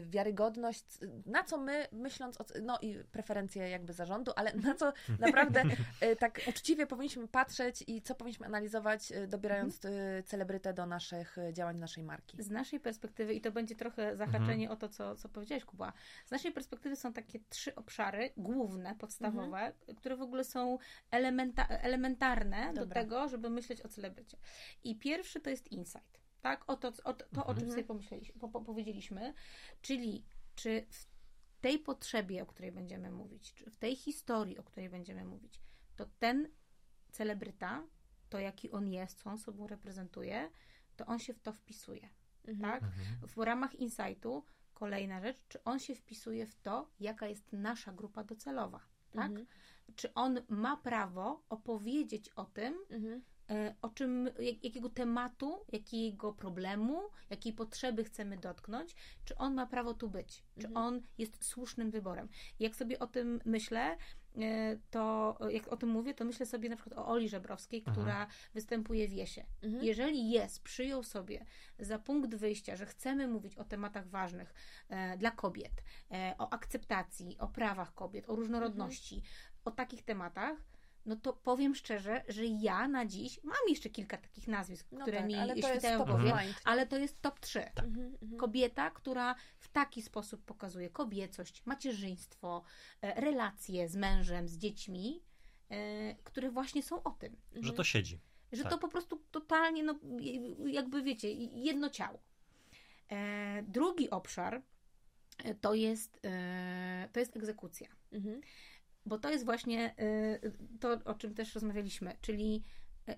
wiarygodność, c- na co my, myśląc o, no i preferencje jakby zarządu, ale na co <laughs> naprawdę y, tak uczciwie powinniśmy patrzeć i co powinniśmy analizować, y, dobierając y, celebrytę do naszych y, działań, naszej marki. Z naszej perspektywy, i to będzie trochę zahaczenie o to, co, co powiedziałeś, Kuba, z naszej perspektywy są takie trzy obszary główne, podstawowe, które w ogóle są elementa- elementarne do Dobra. tego, żeby myśleć o celebrycie. I pierwszy to jest insight. Tak? O to, o, to, to o czym Mhm. sobie pomyśleliśmy, po, po, powiedzieliśmy, czyli czy w tej potrzebie, o której będziemy mówić, czy w tej historii, o której będziemy mówić, to ten celebryta, to jaki on jest, co on sobą reprezentuje, to on się w to wpisuje Mhm. tak? W ramach insightu kolejna rzecz, czy on się wpisuje w to, jaka jest nasza grupa docelowa, tak? Mhm. Czy on ma prawo opowiedzieć o tym, Mhm. O czym, jak, jakiego tematu, jakiego problemu, jakiej potrzeby chcemy dotknąć, czy on ma prawo tu być, czy Mhm. on jest słusznym wyborem. Jak sobie o tym myślę, e, to jak o tym mówię, to myślę sobie na przykład o Oli Żebrowskiej, Mhm. która występuje w Jesie. Mhm. Jeżeli jest, przyjął sobie za punkt wyjścia, że chcemy mówić o tematach ważnych e, dla kobiet, e, o akceptacji, o prawach kobiet, o różnorodności, Mhm. o takich tematach, no to powiem szczerze, że ja na dziś mam jeszcze kilka takich nazwisk, No które tak, mi świtają w głowie, ale to jest top 3. Mhm, mhm. Kobieta, która w taki sposób pokazuje kobiecość, macierzyństwo, e, relacje z mężem, z dziećmi, e, które właśnie są o tym. Że to siedzi. Że Tak. to po prostu totalnie, no, jakby wiecie, jedno ciało. E, drugi obszar to jest, to jest egzekucja. Mhm. Bo to jest właśnie e, to, o czym też rozmawialiśmy, czyli e,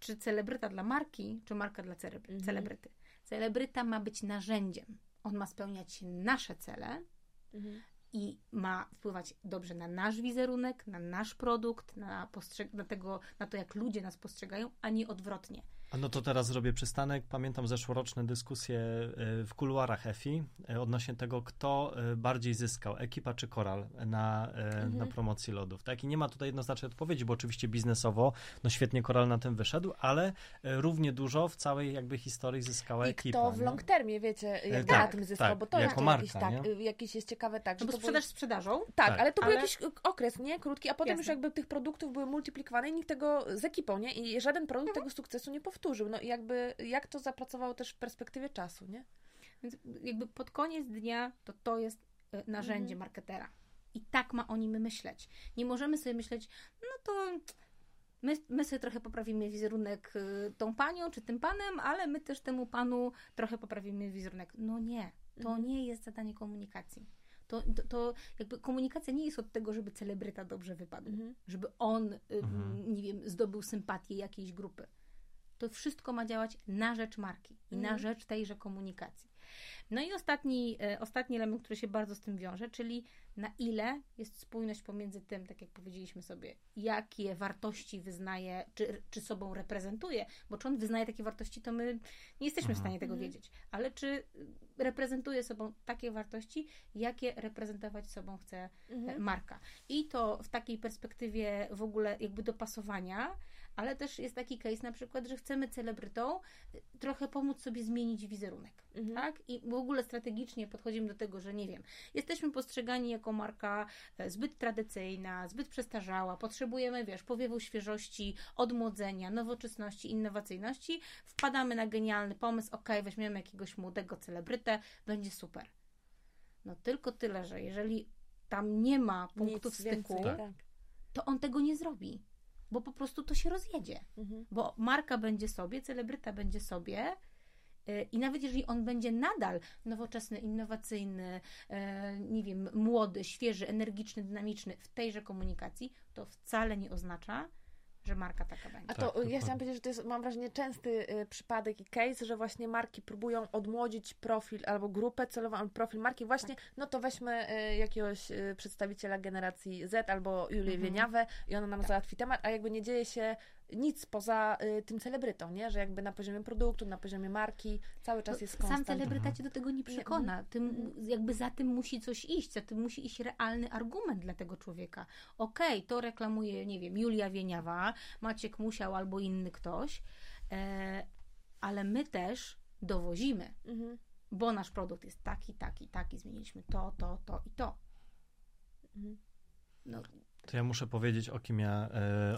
czy celebryta dla marki, czy marka dla celebry- Mhm. celebryty. Celebryta ma być narzędziem. On ma spełniać nasze cele Mhm. i ma wpływać dobrze na nasz wizerunek, na nasz produkt, na, postrzeg- na, tego, na to, jak ludzie nas postrzegają, a nie odwrotnie. A no to teraz zrobię przystanek. Pamiętam zeszłoroczne dyskusje y, w kuluarach EFI y, odnośnie tego, kto y, bardziej zyskał, ekipa czy koral na, Mhm. na promocji lodów. Tak? I nie ma tutaj jednoznacznej odpowiedzi, bo oczywiście biznesowo, no świetnie koral na tym wyszedł, ale równie dużo w całej jakby historii zyskała I ekipa. kto w nie? long termie, wiecie, jakby tak, na tym zyskał, tak, bo to jako jest marka, jakiś, tak, nie? y, jakiś jest ciekawe tak, No że bo to sprzedaż był, sprzedażą, tak, Tak. ale to Ale- był jakiś okres, nie? Krótki, a potem już Jasne. jakby tych produktów były multiplikowane i nikt tego z ekipą, nie? I żaden produkt Mhm. tego sukcesu nie powtórzył. No i jakby, jak to zapracowało też w perspektywie czasu, nie? Więc jakby pod koniec dnia to to jest e, narzędzie Mhm. marketera. I tak ma o nim myśleć. Nie możemy sobie myśleć, no to my, my sobie trochę poprawimy wizerunek y, tą panią czy tym panem, ale my też temu panu trochę poprawimy wizerunek. No nie, to Mhm. nie jest zadanie komunikacji. To, to, to jakby komunikacja nie jest od tego, żeby celebryta dobrze wypadł, Mhm. żeby on, y, Mhm. nie wiem, zdobył sympatię jakiejś grupy. To wszystko ma działać na rzecz marki i na Mhm. rzecz tejże komunikacji. No i ostatni, e, ostatni element, który się bardzo z tym wiąże, czyli na ile jest spójność pomiędzy tym, tak jak powiedzieliśmy sobie, jakie wartości wyznaje, czy, czy sobą reprezentuje, bo czy on wyznaje takie wartości, to my nie jesteśmy w Mhm. stanie tego Mhm. wiedzieć, ale czy reprezentuje sobą takie wartości, jakie reprezentować sobą chce e, Mhm. marka. I to w takiej perspektywie w ogóle jakby dopasowania, ale też jest taki case na przykład, że chcemy celebrytą y, trochę pomóc sobie zmienić wizerunek. Mhm. Tak? I ogóle strategicznie podchodzimy do tego, że nie wiem, jesteśmy postrzegani jako marka e, zbyt tradycyjna, zbyt przestarzała, potrzebujemy, wiesz, powiewu świeżości, odmłodzenia, nowoczesności, innowacyjności, wpadamy na genialny pomysł, ok, weźmiemy jakiegoś młodego celebrytę, będzie super. No tylko tyle, że jeżeli tam nie ma punktów Nic styku, więcej, Tak. to on tego nie zrobi, bo po prostu to się rozjedzie Mhm. bo marka będzie sobie, celebryta będzie sobie. Y, I nawet jeżeli on będzie nadal nowoczesny, innowacyjny, e, nie wiem, młody, świeży, energiczny, dynamiczny w tejże komunikacji, to wcale nie oznacza, że marka taka będzie. A Tak, to ja dokładnie. chciałam powiedzieć, że to jest, mam wrażenie, częsty y, przypadek i case, że właśnie marki próbują odmłodzić profil albo grupę celową, albo profil marki. Właśnie, no to weźmy y, jakiegoś y, przedstawiciela generacji Z albo Julię Mhm. Wieniawę i ona nam załatwi temat, a jakby nie dzieje się nic poza y, tym celebrytą, nie? Że jakby na poziomie produktu, na poziomie marki cały czas No, jest Sam konstant. celebryta cię do tego nie przekona. Tym, Mhm. jakby za tym musi coś iść, za tym musi iść realny argument dla tego człowieka. Okej, to reklamuje, nie wiem, Julia Wieniawa, Maciek Musiał albo inny ktoś, e, ale my też dowozimy, Mhm. bo nasz produkt jest taki, taki, taki, zmieniliśmy to, to, to i to. Mhm. No, To ja muszę powiedzieć, o kim ja,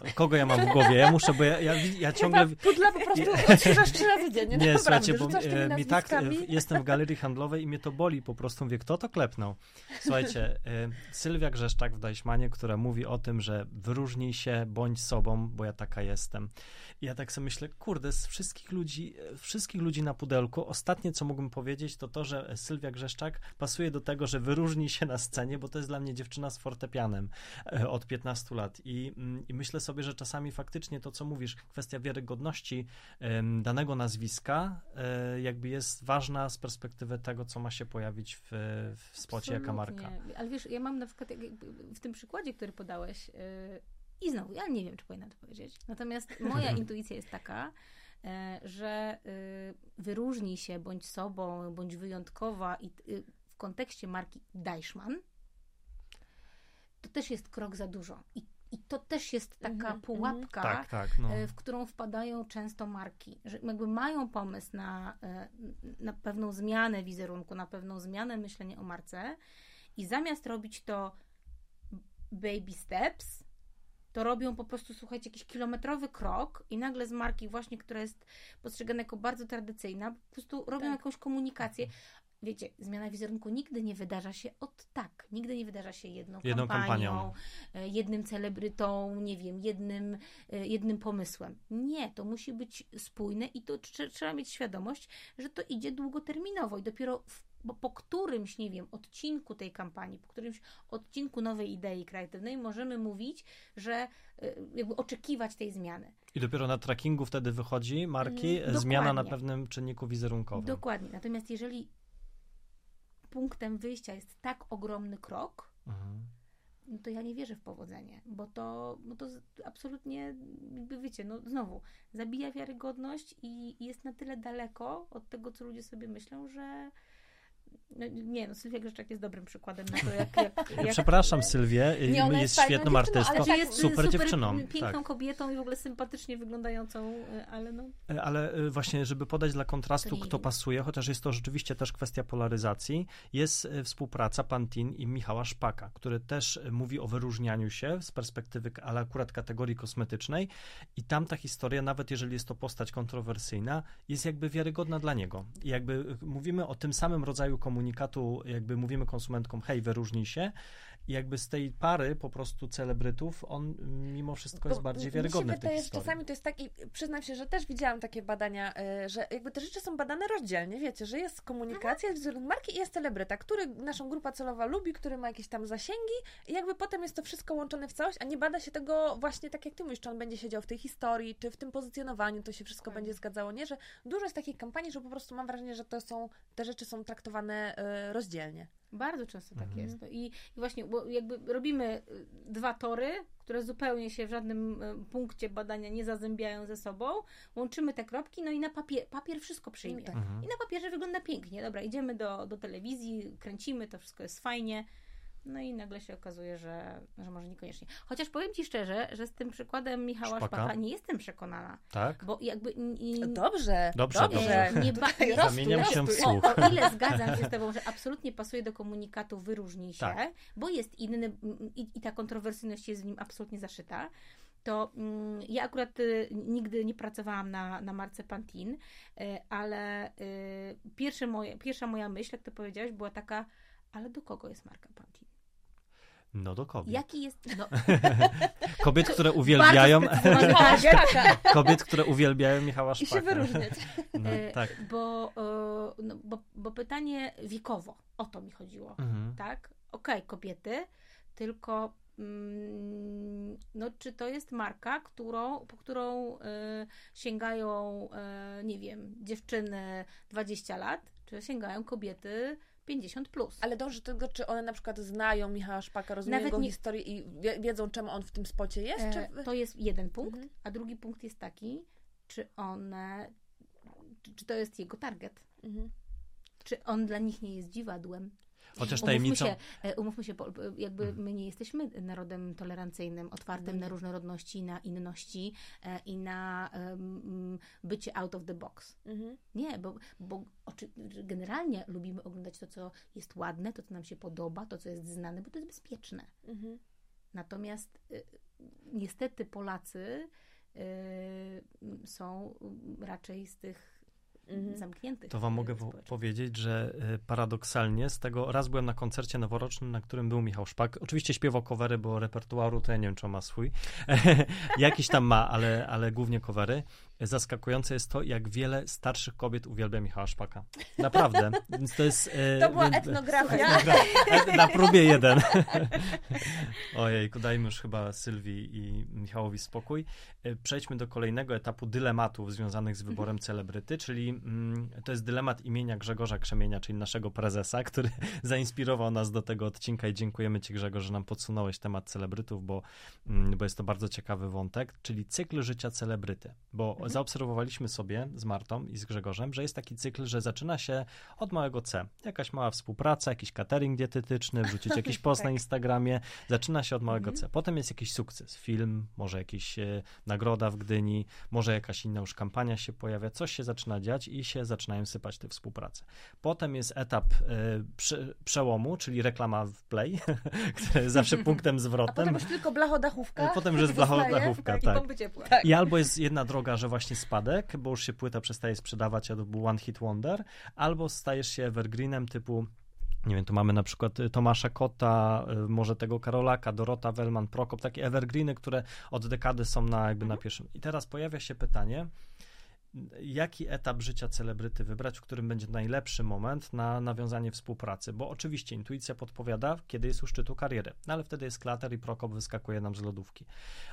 e, kogo ja mam w głowie. Ja muszę, bo ja, ja, ja ciągle... Pudla po prostu odświeżasz trzy razy dziennie. Nie, naprawdę, słuchajcie, bo e, mi tak, e, jestem w galerii handlowej i mnie to boli po prostu. Mówię, kto to klepnął? Słuchajcie, e, Sylwia Grzeszczak w Deichmanie, która mówi o tym, że wyróżnij się, bądź sobą, bo ja taka jestem. Ja tak sobie myślę, kurde, z wszystkich ludzi, e, wszystkich ludzi na pudelku, ostatnie, co mógłbym powiedzieć, to to, że Sylwia Grzeszczak pasuje do tego, że wyróżni się na scenie, bo to jest dla mnie dziewczyna z fortepianem e, od 15 lat. I, mm, I myślę sobie, że czasami faktycznie to, co mówisz, kwestia wiarygodności danego nazwiska e, jakby jest ważna z perspektywy tego, co ma się pojawić w, w spocie jaka marka. absolutnie. Ale wiesz, ja mam na przykład w tym przykładzie, który podałeś, yy, i znowu, ja nie wiem, czy powinnam to powiedzieć. Natomiast moja <laughs> intuicja jest taka, e, że y, wyróżnij się bądź sobą, bądź wyjątkowa i y, w kontekście marki Deichmann, to też jest krok za dużo. I, i to też jest taka Mhm, pułapka, Tak, tak. No. e, w którą wpadają często marki, że jakby mają pomysł na, e, na pewną zmianę wizerunku, na pewną zmianę myślenia o marce i zamiast robić to baby steps, to robią po prostu, słuchajcie, jakiś kilometrowy krok i nagle z marki właśnie, która jest postrzegana jako bardzo tradycyjna, po prostu robią Tak. jakąś komunikację. Wiecie, zmiana wizerunku nigdy nie wydarza się od tak. Nigdy nie wydarza się jedną, Jedną kampanią, kampanią. e, jednym celebrytą, nie wiem, jednym, e, jednym pomysłem. Nie, to musi być spójne i to trze- trzeba mieć świadomość, że to idzie długoterminowo i dopiero w, bo po którymś, nie wiem, odcinku tej kampanii, po którymś odcinku nowej idei kreatywnej możemy mówić, że e, jakby oczekiwać tej zmiany. I dopiero na trackingu wtedy wychodzi marki Mhm, e, zmiana na dokładnie. pewnym czynniku wizerunkowym. Dokładnie. Natomiast jeżeli punktem wyjścia jest tak ogromny krok, Mhm. no to ja nie wierzę w powodzenie, bo to, bo to absolutnie, jakby wiecie, no znowu, zabija wiarygodność i jest na tyle daleko od tego, co ludzie sobie myślą, że no, nie, no Sylwia Grzeszczak jest dobrym przykładem na to, jak... jak, <laughs> Ja jak przepraszam Sylwię, e, Nie, ona jest, jest świetną artystką, ale że jest super, dziewczyną. piękną tak. kobietą i w ogóle sympatycznie wyglądającą, y, ale no... E, Ale właśnie, żeby podać dla kontrastu, kto pasuje, chociaż jest to rzeczywiście też kwestia polaryzacji, jest współpraca Pantin i Michała Szpaka, który też mówi o wyróżnianiu się z perspektywy, ale akurat kategorii kosmetycznej i tam ta historia, nawet jeżeli jest to postać kontrowersyjna, jest jakby wiarygodna dla niego. I jakby mówimy o tym samym rodzaju komunikatu, jakby mówimy konsumentkom, hej, wyróżnij się I jakby z tej pary po prostu celebrytów, on mimo wszystko jest Bo bardziej mi się wiarygodny w tej wydaje, że historii. czasami to jest tak i przyznam się, że też widziałam takie badania, y, że jakby te rzeczy są badane rozdzielnie, wiecie, że jest komunikacja, jest wizerunek marki i jest celebryta, który naszą grupa celowa lubi, który ma jakieś tam zasięgi i jakby potem jest to wszystko łączone w całość, a nie bada się tego właśnie tak jak ty mówisz, czy on będzie siedział w tej historii, czy w tym pozycjonowaniu, to się wszystko będzie zgadzało, nie? Że dużo jest takich kampanii, że po prostu mam wrażenie, że to są, te rzeczy są traktowane y, rozdzielnie. Bardzo często tak Mhm. jest. No I, I właśnie, bo jakby robimy y, dwa tory, które zupełnie się w żadnym y, punkcie badania nie zazębiają ze sobą, łączymy te kropki, no i na papier, papier wszystko przyjmie. Mhm. I na papierze wygląda pięknie. Dobra, idziemy do, do telewizji, kręcimy, to wszystko jest fajnie. No i nagle się okazuje, że, że może niekoniecznie. Chociaż powiem Ci szczerze, że z tym przykładem Michała Szpaka? Szpaka, nie jestem przekonana. Tak? Bo jakby... n- n- Dobrze, Dobrze, dobrze. nie ba- nie- Zamieniam się w o, słuch. o ile zgadzam się z Tobą, że absolutnie pasuje do komunikatu wyróżnij się, Tak. bo jest inny i, i ta kontrowersyjność jest w nim absolutnie zaszyta, to mm, ja akurat y, nigdy nie pracowałam na, na marce Pantin, y, ale y, pierwsze moje, pierwsza moja myśl, jak to powiedziałaś, była taka, ale do kogo jest marka Pantin? No do kobiet. Jaki jest... No, <laughs> Kobiet, które uwielbiają, bardzo sprecyzowany target. kobiet, które uwielbiają Michała I się Szpaka. wyróżniać. <laughs> No, E, tak. Bo, no, bo, bo pytanie wiekowo, o to mi chodziło. Mhm. tak? Okej, kobiety, tylko mm, no, czy to jest marka, którą, po którą y, sięgają, y, nie wiem, dziewczyny 20 lat, czy sięgają kobiety 50 plus? Ale dąży do tego, czy one na przykład znają Michała Szpaka, rozumieją Nawet jego nie- historię i wie, wiedzą, czemu on w tym spocie jest? Czy... E, to jest jeden punkt, Mhm. a drugi punkt jest taki, czy one, czy, czy to jest jego target? Mhm. Czy on dla nich nie jest dziwadłem? Chociaż Umówmy tajemnicą... się, e, umówmy się, bo, e, jakby Mhm. my nie jesteśmy narodem tolerancyjnym, otwartym na nie. różnorodności, na inności e, i na em, bycie out of the box. Mhm. Nie, bo, bo generalnie lubimy oglądać to, co jest ładne, to, co nam się podoba, to, co jest znane, bo to jest bezpieczne. Mhm. Natomiast niestety Polacy są raczej z tych Mhm. zamkniętych. To wam mogę powiedzieć, że y, paradoksalnie z tego raz byłem na koncercie noworocznym, na którym był Michał Szpak. Oczywiście śpiewał covery, bo repertuaru to ja nie wiem, czy on ma swój. <laughs> Jakiś tam ma, ale, ale głównie covery. Zaskakujące jest to, jak wiele starszych kobiet uwielbia Michała Szpaka. Naprawdę. <laughs> Więc to jest... y, To była więc- etnografia. <laughs> Etnogra- Na próbie jeden. <laughs> Ojej, dajmy już chyba Sylwii i Michałowi spokój. E, Przejdźmy do kolejnego etapu dylematów związanych z wyborem celebryty, czyli mm, to jest dylemat imienia Grzegorza Krzemienia, czyli naszego prezesa, który zainspirował nas do tego odcinka i dziękujemy Ci Grzegorz, że nam podsunąłeś temat celebrytów, bo, mm, bo jest to bardzo ciekawy wątek, czyli cykl życia celebryty, bo zaobserwowaliśmy sobie z Martą i z Grzegorzem, że jest taki cykl, że zaczyna się od małego C. Jakaś mała współpraca, jakiś catering dietetyczny, wrzucić jakiś <laughs> post na Instagramie. Zaczyna się od małego C. Potem jest jakiś sukces. Film, może jakiś e, nagroda w Gdyni, może jakaś inna już kampania się pojawia. Coś się zaczyna dziać i się zaczynają sypać te współprace. Potem jest etap e, prze, przełomu, czyli reklama w Play, <laughs> która jest zawsze <laughs> punktem A zwrotnym. potem już tylko blachodachówka. E, Potem, że jest blacho- zostaje. blachówka, I tak. I albo jest jedna droga, że właśnie spadek, bo już się płyta przestaje sprzedawać, a to był one hit wonder, albo stajesz się evergreenem typu nie wiem, tu mamy na przykład y, Tomasza Kota, y, może tego Karolaka, Dorota Wellman, Prokop, takie evergreeny, które od dekady są na jakby na pierwszym. I teraz pojawia się pytanie, jaki etap życia celebryty wybrać, w którym będzie najlepszy moment na nawiązanie współpracy, bo oczywiście intuicja podpowiada, kiedy jest u szczytu kariery, no ale wtedy jest klater i Prokop wyskakuje nam z lodówki.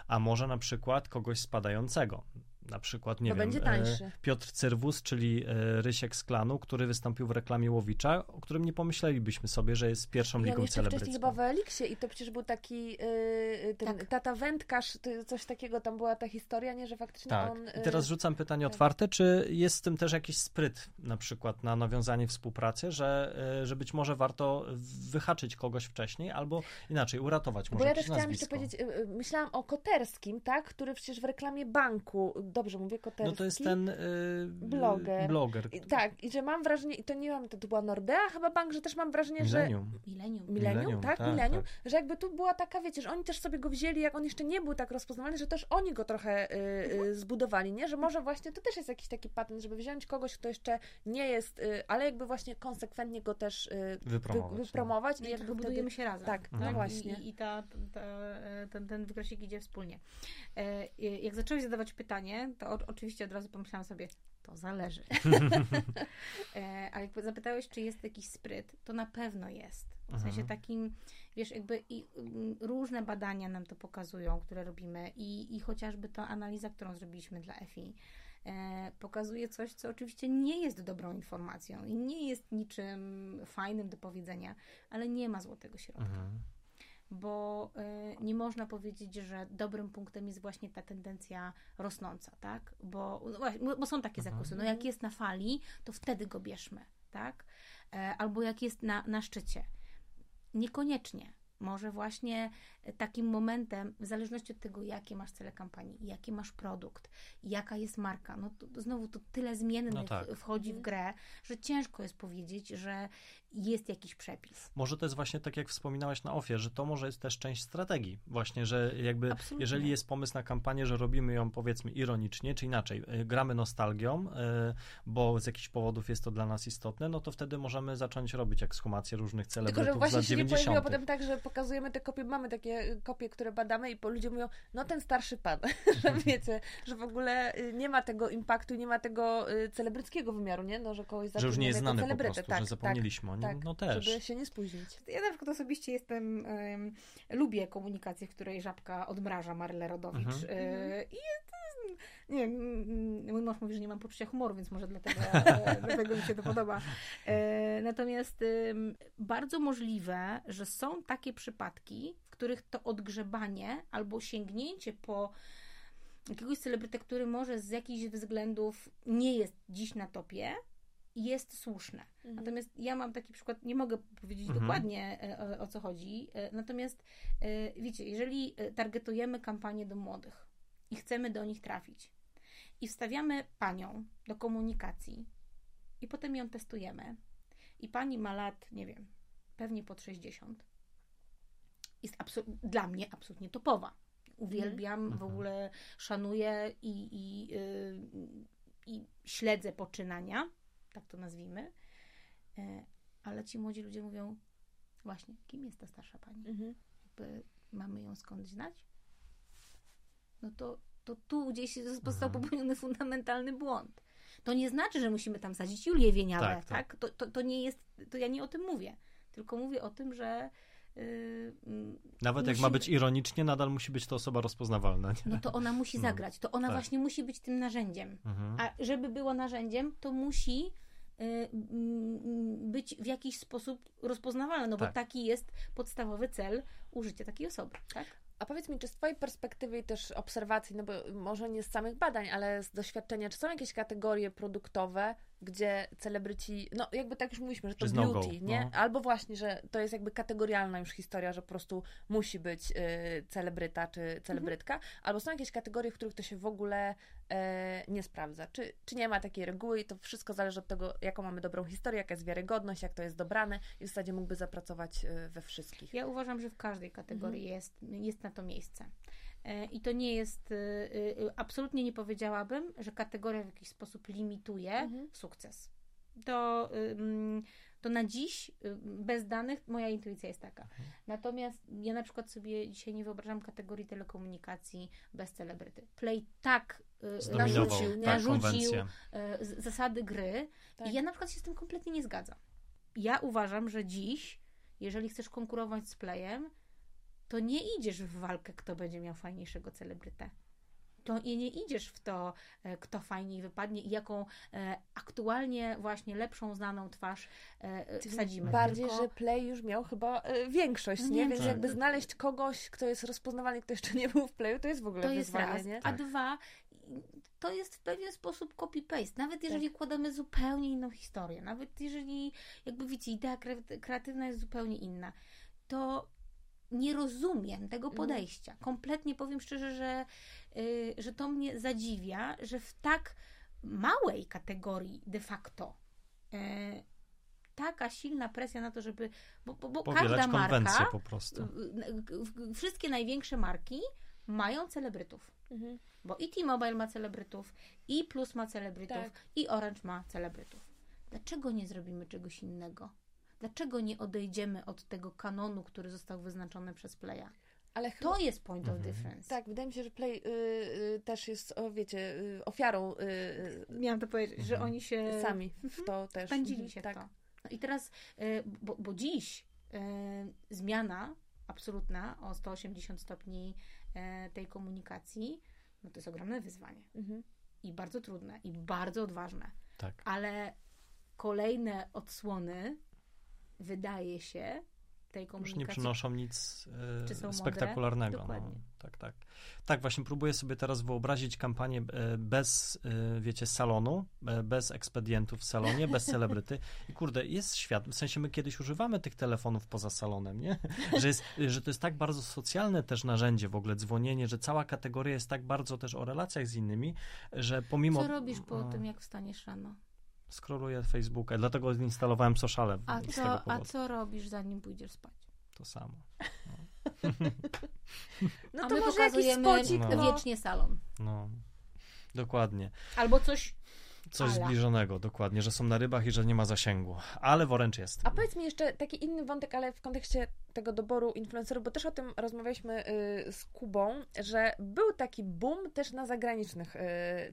A może na przykład kogoś spadającego, na przykład, nie Bo wiem, e, Piotr Cyrwus, czyli e, Rysiek z klanu, który wystąpił w reklamie Łowicza, o którym nie pomyślelibyśmy sobie, że jest pierwszą on ligą jeszcze wcześniej chyba celebrycką. w Eliksie i to przecież był taki yy, ten Tak. tata wędkarz, coś takiego tam była ta historia, nie, że faktycznie Tak. on... I teraz rzucam pytanie tak. otwarte, czy jest w tym też jakiś spryt na przykład na nawiązanie współpracy, że, e, że być może warto wyhaczyć kogoś wcześniej, albo inaczej, uratować może Bo ja też chciałam jeszcze powiedzieć, myślałam o Koterskim, tak, który przecież w reklamie banku dobrze mówię, Koterski. No to jest ten y, bloger. bloger. I, tak, i że mam wrażenie, i to nie mam, to, to była Nordea chyba bank, że też mam wrażenie, że... Millennium. Milenium. Millennium, Millennium, tak? tak, Millennium, tak. że jakby tu była taka, wiecie, że oni też sobie go wzięli, jak on jeszcze nie był tak rozpoznawalny, że też oni go trochę y, Mhm. y, zbudowali, nie? Że może właśnie to też jest jakiś taki patent, żeby wziąć kogoś, kto jeszcze nie jest, y, ale jakby właśnie konsekwentnie go też Wypromować, wy, wypromować No i i jakby jakby wtedy... budujemy się razem. Tak, no właśnie. I, i ta, ta, ten, ten wykresik idzie wspólnie. E, Jak zaczęłeś zadawać pytanie, to o, oczywiście od razu pomyślałam sobie, to zależy. <laughs> E, A jak zapytałeś, czy jest jakiś spryt, to na pewno jest. W sensie Mhm. takim, wiesz, jakby i, mm, różne badania nam to pokazują, które robimy i, i chociażby ta analiza, którą zrobiliśmy dla EFI, e, pokazuje coś, co oczywiście nie jest dobrą informacją i nie jest niczym fajnym do powiedzenia, ale nie ma złotego środka Mhm. Bo y, nie można powiedzieć, że dobrym punktem jest właśnie ta tendencja rosnąca, tak? Bo, no właśnie, bo- są takie Mhm. zakusy. No jak jest na fali, to wtedy go bierzmy, tak? E, albo jak jest na, na szczycie. Niekoniecznie. Może właśnie takim momentem, w zależności od tego, jakie masz cele kampanii, jaki masz produkt, jaka jest marka, no to, to znowu to tyle zmiennych No tak. wchodzi w grę, że ciężko jest powiedzieć, że jest jakiś przepis. Może to jest właśnie tak, jak wspominałaś na ofie, że to może jest też część strategii. Właśnie, że jakby Absolutnie. jeżeli jest pomysł na kampanię, że robimy ją powiedzmy ironicznie, czy inaczej, y, gramy nostalgią, y, bo z jakichś powodów jest to dla nas istotne, no to wtedy możemy zacząć robić ekshumację różnych Tylko, celebrytów że z właśnie lat się nie pojawiło 90. potem tak, że pokazujemy te kopie, mamy takie y, kopie, które badamy i po ludzie mówią, no ten starszy pan, <laughs> że wiecie, że w ogóle nie ma tego impaktu, nie ma tego celebryckiego wymiaru, nie? No, że kogoś Że już nie jest znany po prostu, tak, że zapomnieliśmy o nim, tak, no też. żeby się nie spóźnić. Ja na przykład osobiście jestem, em, lubię komunikację, w której żabka odmraża Marlę Rodowicz. Mhm. E, I to nie wiem, mój mąż mówi, że nie mam poczucia humoru, więc może dlatego, <laughs> e, dlatego mi się to podoba. E, natomiast em, bardzo możliwe, że są takie przypadki, w których to odgrzebanie albo sięgnięcie po jakiegoś celebrytę, który może z jakichś względów nie jest dziś na topie, jest słuszne. Natomiast ja mam taki przykład, nie mogę powiedzieć Mhm. dokładnie e, o, o co chodzi. e, Natomiast e, wiecie, jeżeli targetujemy kampanię do młodych i chcemy do nich trafić i wstawiamy panią do komunikacji i potem ją testujemy i pani ma lat, nie wiem, pewnie pod 60, jest dla mnie absolutnie topowa. Uwielbiam, w Mhm. ogóle szanuję i, i, y, i śledzę poczynania, tak to nazwijmy. E, Ale ci młodzi ludzie mówią, właśnie, kim jest ta starsza pani? Mhm. Jakby mamy ją skądś znać? No to, to tu gdzieś został Mhm. popełniony fundamentalny błąd. To nie znaczy, że musimy tam sadzić Julię Wieniawę, Tak, tak? tak. To, to, to nie jest, to ja nie o tym mówię. Tylko mówię o tym, że yy, Nawet jak ma być ironicznie, nadal musi być to osoba rozpoznawalna. Nie? no to ona musi No, zagrać. To ona tak. właśnie musi być tym narzędziem. Mhm. A żeby było narzędziem, to musi y, mm, być w jakiś sposób rozpoznawalne, no Tak. bo taki jest podstawowy cel użycia takiej osoby, tak? A powiedz mi, czy z Twojej perspektywy i też obserwacji, no bo może nie z samych badań, ale z doświadczenia, czy są jakieś kategorie produktowe, gdzie celebryci, no jakby tak już mówiliśmy, że to no beauty, go, nie? no. Albo właśnie, że to jest jakby kategorialna już historia, że po prostu musi być y, celebryta czy celebrytka, albo są jakieś kategorie, w których to się w ogóle e, nie sprawdza. Czy, czy nie ma takiej reguły i to wszystko zależy od tego, jaką mamy dobrą historię, jaka jest wiarygodność, jak to jest dobrane i w zasadzie mógłby zapracować y, we wszystkich. Ja uważam, że w każdej kategorii Mhm. jest, jest na to miejsce. E, I to nie jest, y, y, absolutnie nie powiedziałabym, że kategoria w jakiś sposób limituje Mhm. sukces. To, to na dziś, bez danych, moja intuicja jest taka. Mhm. Natomiast ja na przykład sobie dzisiaj nie wyobrażam kategorii telekomunikacji bez celebryty. Play tak y, Zdominował narzucił, tak, narzucił zasady gry Tak. i ja na przykład się z tym kompletnie nie zgadzam. Ja uważam, że dziś, jeżeli chcesz konkurować z Playem, to nie idziesz w walkę, kto będzie miał fajniejszego celebrytę. To i nie idziesz w to, e, kto fajniej wypadnie i jaką e, aktualnie właśnie lepszą, znaną twarz e, wsadzimy. Bardziej, Tylko- że Play już miał chyba większość, No nie? nie, Więc tak. jakby znaleźć kogoś, kto jest rozpoznawalny, kto jeszcze nie był w Playu, to jest w ogóle To jest wyzwanie, raz. nie? A dwa, to jest w pewien sposób copy-paste. Nawet jeżeli Tak. kładamy zupełnie inną historię, nawet jeżeli, jakby wiecie, idea kre- kreatywna jest zupełnie inna, to nie rozumiem tego Mhm. podejścia. Kompletnie powiem szczerze, że, y, że to mnie zadziwia, że w tak małej kategorii de facto y, taka silna presja na to, żeby. Bo, bo, bo każda marka, po prostu. wszystkie największe marki mają celebrytów. Mhm. Bo i T-Mobile ma celebrytów, i Plus ma celebrytów, Tak. i Orange ma celebrytów. Dlaczego nie zrobimy czegoś innego? Dlaczego nie odejdziemy od tego kanonu, który został wyznaczony przez Playa? Ale chyba, To jest point of Mhm. difference. tak, wydaje mi się, że Play y, y, też jest, o, wiecie, y, ofiarą y, y, Miałam to powiedzieć, że oni się sami w to też. wpędzili Mhm, się tak. w to. No i teraz, y, bo, bo dziś y, zmiana absolutna o 180 stopni y, tej komunikacji, no to jest ogromne wyzwanie. Mhm. I bardzo trudne, i bardzo odważne. Tak. ale kolejne odsłony wydaje się tej Już komunikacji. nie przynoszą nic e, spektakularnego. No. Tak, tak. Tak, właśnie próbuję sobie teraz wyobrazić kampanię e, bez, e, wiecie, salonu, bez ekspedientów w salonie, bez celebryty. I kurde, jest świat, w sensie my kiedyś używamy tych telefonów poza salonem, nie? Że, jest, że to jest tak bardzo socjalne też narzędzie w ogóle, dzwonienie, że cała kategoria jest tak bardzo też o relacjach z innymi, że pomimo... Co robisz po tym, jak wstaniesz rano? Scrolluję Facebooka, dlatego instalowałem sociale A co, a co robisz, zanim pójdziesz spać? To samo. No a to my może jakiś spocik, No. no. wiecznie salon. No, dokładnie. Albo coś Coś Ala. zbliżonego, dokładnie, że są na rybach i że nie ma zasięgu. Ale woręcz jest. A powiedz mi jeszcze taki inny wątek, ale w kontekście tego doboru influencerów, bo też o tym rozmawialiśmy y, z Kubą, że był taki boom też na zagranicznych y,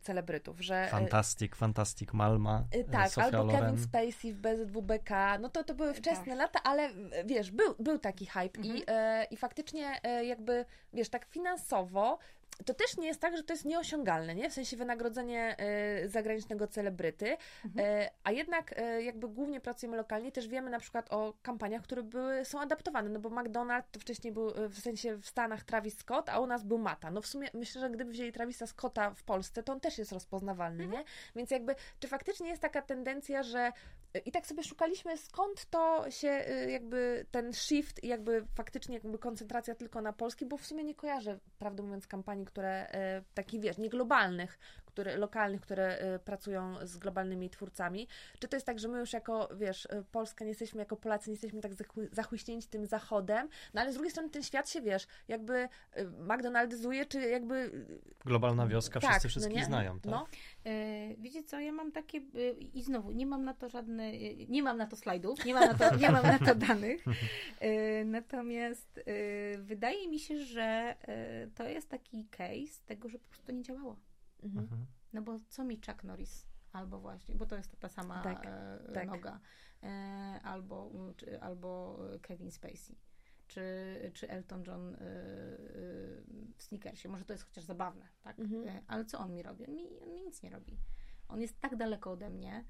celebrytów, że... y, Fantastic, Fantastic Malma, Y, Tak, Sofia albo Loren. Kevin Spacey w BZWBK, no to to były wczesne Tak. lata, ale y, wiesz, był, był taki hype i, Mhm. e, i faktycznie jakby, wiesz, tak finansowo to też nie jest tak, że to jest nieosiągalne, nie? W sensie wynagrodzenie e, zagranicznego celebryty, e, a jednak e, jakby głównie pracujemy lokalnie, też wiemy na przykład o kampaniach, które były, są adaptowane, no bo McDonald's to wcześniej był w sensie w Stanach Travis Scott, a u nas był Mata. No w sumie myślę, że gdyby wzięli Travisa Scotta w Polsce, to on też jest rozpoznawalny, nie? Więc jakby, czy faktycznie jest taka tendencja, że i tak sobie szukaliśmy, skąd to się y, jakby ten shift jakby faktycznie jakby koncentracja tylko na Polski, bo w sumie nie kojarzę, prawdę mówiąc, kampanii, które y, takich, wiesz, nie globalnych, które, lokalnych, które y, pracują z globalnymi twórcami. Czy to jest tak, że my już jako, wiesz, y, Polska nie jesteśmy, jako Polacy nie jesteśmy tak zachły- zachłyśnięci tym zachodem, no ale z drugiej strony ten świat się, wiesz, jakby y, McDonaldyzuje, czy jakby... Globalna wioska, tak, wszyscy no wszystkich nie? znają, tak? No, E, wiecie co, ja mam takie i znowu nie mam na to żadne, nie mam na to slajdów, nie mam na to, <laughs> nie mam na to danych. E, natomiast e, wydaje mi się, że to jest taki case tego, że po prostu nie działało. Mhm. Mhm. No bo co mi Chuck Norris? Albo właśnie, bo to jest ta sama Tak, e, tak. noga. E, albo, czy, albo Kevin Spacey. Czy, czy Elton John e, e, w Snickersie. Może to jest chociaż zabawne, tak? Mhm. E, ale co on mi robi? On mi, on mi nic nie robi. On jest tak daleko ode mnie.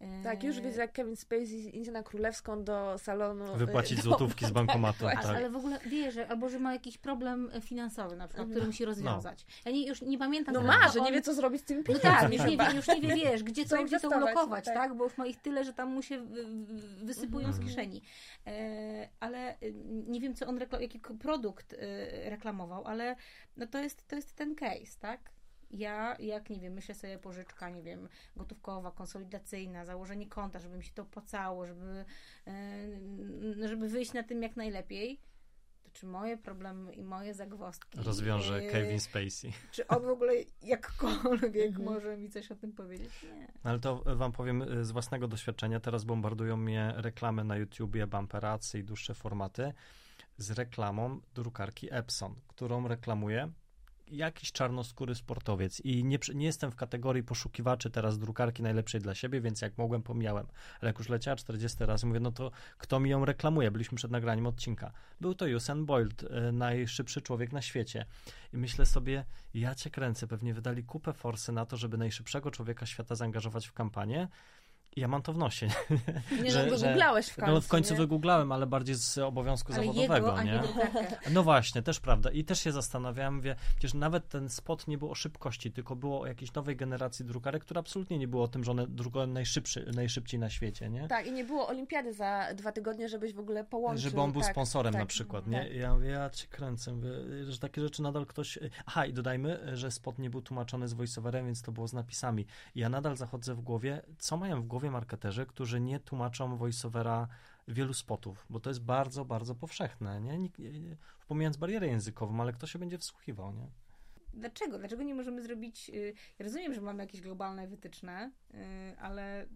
E, Tak, już widzę, jak Kevin Spacey idzie na królewską do salonu. Wypłacić y, złotówki z <laughs> bankomatu, A, tak. Ale w ogóle wie, że albo że ma jakiś problem finansowy na przykład, który Mhm. musi rozwiązać. Ja nie, już nie pamiętam. No ma, że nie on- wie, co zrobić z tymi No pieniędzmi. tak, już nie, wie, już nie wie, wiesz, gdzie Co to, gdzie to ulokować, tak. tak. Bo już ma ich tyle, że tam mu się wy- wy- wysypują Mhm. z kieszeni. E, ale y, nie wiem, co on, jaki produkt y, reklamował, ale no to, jest, to jest ten case, tak? Ja, jak nie wiem, myślę sobie pożyczka, nie wiem, gotówkowa, konsolidacyjna, założenie konta, żeby mi się to opłacało, żeby, e, żeby wyjść na tym jak najlepiej, to czy moje problemy i moje zagwozdki Rozwiąże e, Kevin Spacey. czy on w ogóle jakkolwiek Mhm. może mi coś o tym powiedzieć? Nie. No Ale to wam powiem y, z własnego doświadczenia. Teraz bombardują mnie reklamy na YouTubie, bumperacy i dłuższe formaty z reklamą drukarki Epson, którą reklamuje jakiś czarnoskóry sportowiec i nie, nie jestem w kategorii poszukiwaczy teraz drukarki najlepszej dla siebie, więc jak mogłem, pomijałem. Ale jak już leciała 40 razy, mówię, no to kto mi ją reklamuje? Byliśmy przed nagraniem odcinka. Był to Usain Bolt, y, najszybszy człowiek na świecie. I myślę sobie, ja cię kręcę, pewnie wydali kupę forsy na to, żeby najszybszego człowieka świata zaangażować w kampanię Ja mam to w nosie. Nie, Że- no, że- wygooglałeś w końcu. No w końcu nie? wygooglałem, ale bardziej z obowiązku Ale zawodowego, jego, nie? nie. No właśnie, też prawda. I też się zastanawiałem, wie, przecież nawet ten spot nie był o szybkości, tylko było o jakiejś nowej generacji drukarek, która absolutnie nie było o tym, że one drukują najszybszy, najszybciej na świecie, nie? Tak, i nie było olimpiady za dwa tygodnie, żebyś w ogóle połączył. Żeby on był tak, sponsorem tak, na przykład, nie? tak. Ja, mówię, ja cię kręcę, że takie rzeczy nadal ktoś... Aha, i dodajmy, że spot nie był tłumaczony z voiceoverem, więc to było z napisami. I ja nadal zachodzę w głowie, co mają w głowie marketerzy, którzy nie tłumaczą voiceovera wielu spotów, bo to jest bardzo, bardzo powszechne, nie? Nikt, pomijając barierę językową, ale kto się będzie wsłuchiwał, nie? Dlaczego? Dlaczego nie możemy zrobić. y, Ja rozumiem, że mamy jakieś globalne wytyczne, y, ale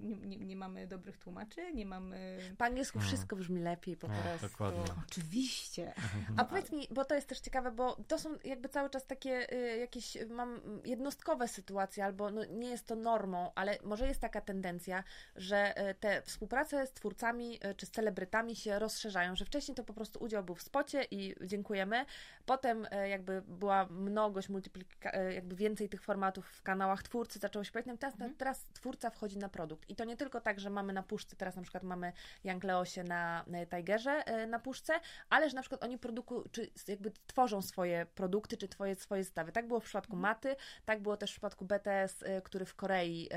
nie, nie, nie mamy dobrych tłumaczy, nie mamy. Po angielsku Mhm. wszystko brzmi lepiej po No, prostu. dokładnie. Oczywiście. A powiedz mi, bo to jest też ciekawe, bo to są jakby cały czas takie y, jakieś, mam jednostkowe sytuacje, albo no, nie jest to normą, ale może jest taka tendencja, że y, te współprace z twórcami y, czy z celebrytami się rozszerzają, że wcześniej to po prostu udział był w spocie i dziękujemy, potem jakby była mnogość, multiplika, jakby więcej tych formatów w kanałach twórcy, zaczęło się pojawiać, teraz, Mhm. teraz twórca wchodzi na produkt i to nie tylko tak, że mamy na puszce, teraz na przykład mamy Young Leosie na y, Tigerze y, na puszce, ale że na przykład oni produkują, czy jakby tworzą swoje produkty, czy twoje, swoje zestawy. Tak było w przypadku Maty, tak było też w przypadku BTS, y, który w Korei, e,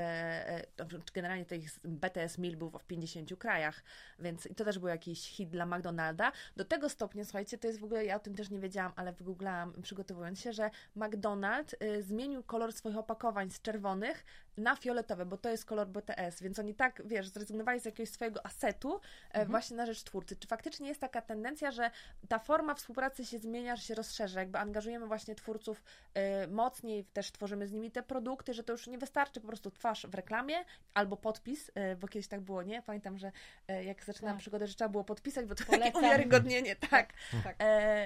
e, generalnie to ich BTS Meal był w 50 krajach, więc to też był jakiś hit dla McDonalda. Do tego stopnia, słuchajcie, to jest w ogóle, ja o tym też nie wiedziałam, ale wygooglałam przygotowując się, że McDonald zmienił kolor swoich opakowań z czerwonych na fioletowe, bo to jest kolor BTS, więc oni tak, wiesz, zrezygnowali z jakiegoś swojego asetu e, właśnie na rzecz twórcy. Czy faktycznie jest taka tendencja, że ta forma współpracy się zmienia, że się rozszerza, jakby angażujemy właśnie twórców e, mocniej, też tworzymy z nimi te produkty, że to już nie wystarczy po prostu twarz w reklamie albo podpis, e, bo kiedyś tak było, nie? Pamiętam, że jak zaczynałam Tak. przygodę, że trzeba było podpisać, bo to takie Polecam. uwiarygodnienie, tak. tak. E,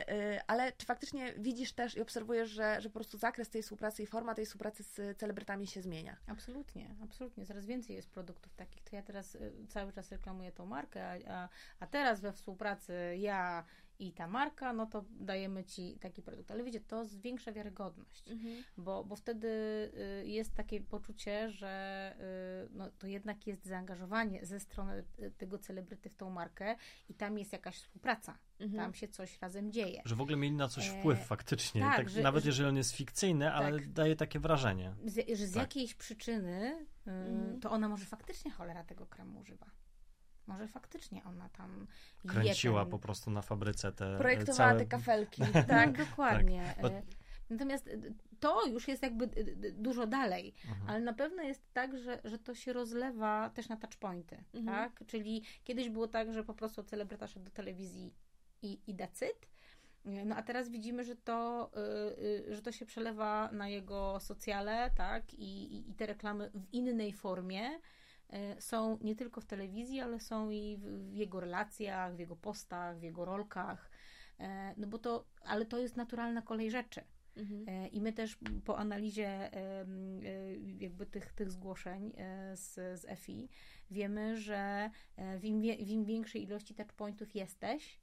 e, ale czy faktycznie widzisz też i obserwujesz, że, że po prostu zakres tej współpracy i forma tej współpracy z celebrytami się zmienia? Absolutnie, absolutnie. Coraz więcej jest produktów takich. To ja teraz y, cały czas reklamuję tą markę, a, a, a teraz we współpracy ja i ta marka, no to dajemy ci taki produkt. Ale wiecie, to zwiększa wiarygodność, bo, bo wtedy y, jest takie poczucie, że y, no, to jednak jest zaangażowanie ze strony tego celebryty w tą markę i tam jest jakaś współpraca. Mhm. Tam się coś razem dzieje. Że w ogóle mieli na coś E, wpływ faktycznie, tak, tak, że- nawet że- jeżeli on jest fikcyjny, ale Tak. daje takie wrażenie. z, że z Tak. jakiejś przyczyny Mhm. to ona może faktycznie cholera tego kremu używa. Może faktycznie ona tam je Kręciła ten- po prostu na fabryce te e, Projektowała całe... te kafelki. <laughs> Tak, tak. dokładnie. tak. Natomiast y, to już jest jakby dużo dalej, Mhm. ale na pewno jest tak, że, że to się rozlewa też na touchpointy, Mhm. tak? Czyli kiedyś było tak, że po prostu celebryta szedł do telewizji i, i decyd. No a teraz widzimy, że to, y, y, że to się przelewa na jego socjale, tak? I, i, i te reklamy w innej formie y, są nie tylko w telewizji, ale są i w, w jego relacjach, w jego postach, w jego rolkach. No bo to, ale to jest naturalna kolej rzeczy. Mhm. I my też po analizie jakby tych, tych zgłoszeń z, z FI wiemy, że e, w im, w im większej ilości touchpointów jesteś,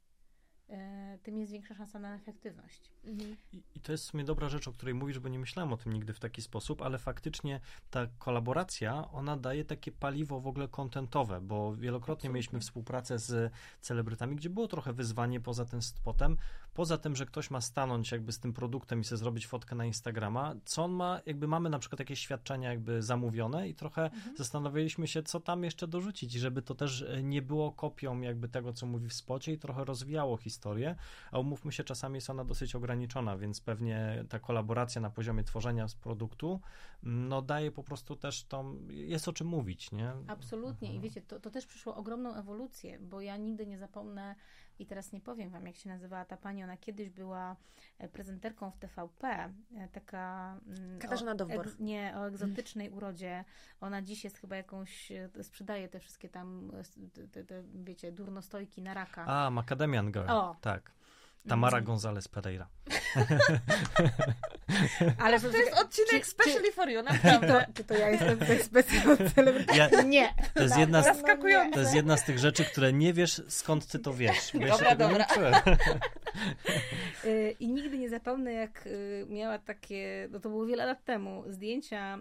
tym jest większa szansa na efektywność. Mhm. I, I to jest w sumie dobra rzecz, o której mówisz, bo nie myślałem o tym nigdy w taki sposób, ale faktycznie ta kolaboracja, ona daje takie paliwo w ogóle kontentowe, bo wielokrotnie mieliśmy współpracę z celebrytami, gdzie było trochę wyzwanie poza tym spotem, poza tym, że ktoś ma stanąć jakby z tym produktem i sobie zrobić fotkę na Instagrama, co on ma, jakby mamy na przykład jakieś świadczenia jakby zamówione i trochę zastanawialiśmy się, co tam jeszcze dorzucić, żeby to też e, nie było kopią jakby tego, co mówi w spocie i trochę rozwijało historię, a umówmy się, czasami jest ona dosyć ograniczona, więc pewnie ta kolaboracja na poziomie tworzenia z produktu, mm, no daje po prostu też tą, jest o czym mówić, nie? Absolutnie. Mhm. I wiecie, to, to też przyszło ogromną ewolucję, bo ja nigdy nie zapomnę i teraz nie powiem wam, jak się nazywała ta pani. Ona kiedyś była e, prezenterką w TVP, e, taka... mm, Katarzyna o- Dowbor. egz- Nie, o egzotycznej urodzie. Ona dziś jest chyba jakąś, e, sprzedaje te wszystkie tam, e, te, te wiecie, durnostojki na raka. A, Macadamian Girl, O. tak. Tamara. González Pereira. <laughs> Ale To jest odcinek czy- specially for you, <laughs> Czy to, naprawdę. czy to ja jestem tutaj specjalną celebrytą? Ja, <laughs> Nie. to, jest jedna z, Zaskakujące. to jest jedna z tych rzeczy, które nie wiesz, skąd ty to wiesz. Bo ja się Dobra, tego nie dobra. Y, I nigdy nie zapomnę, jak y, miała takie, no to było wiele lat temu, zdjęcia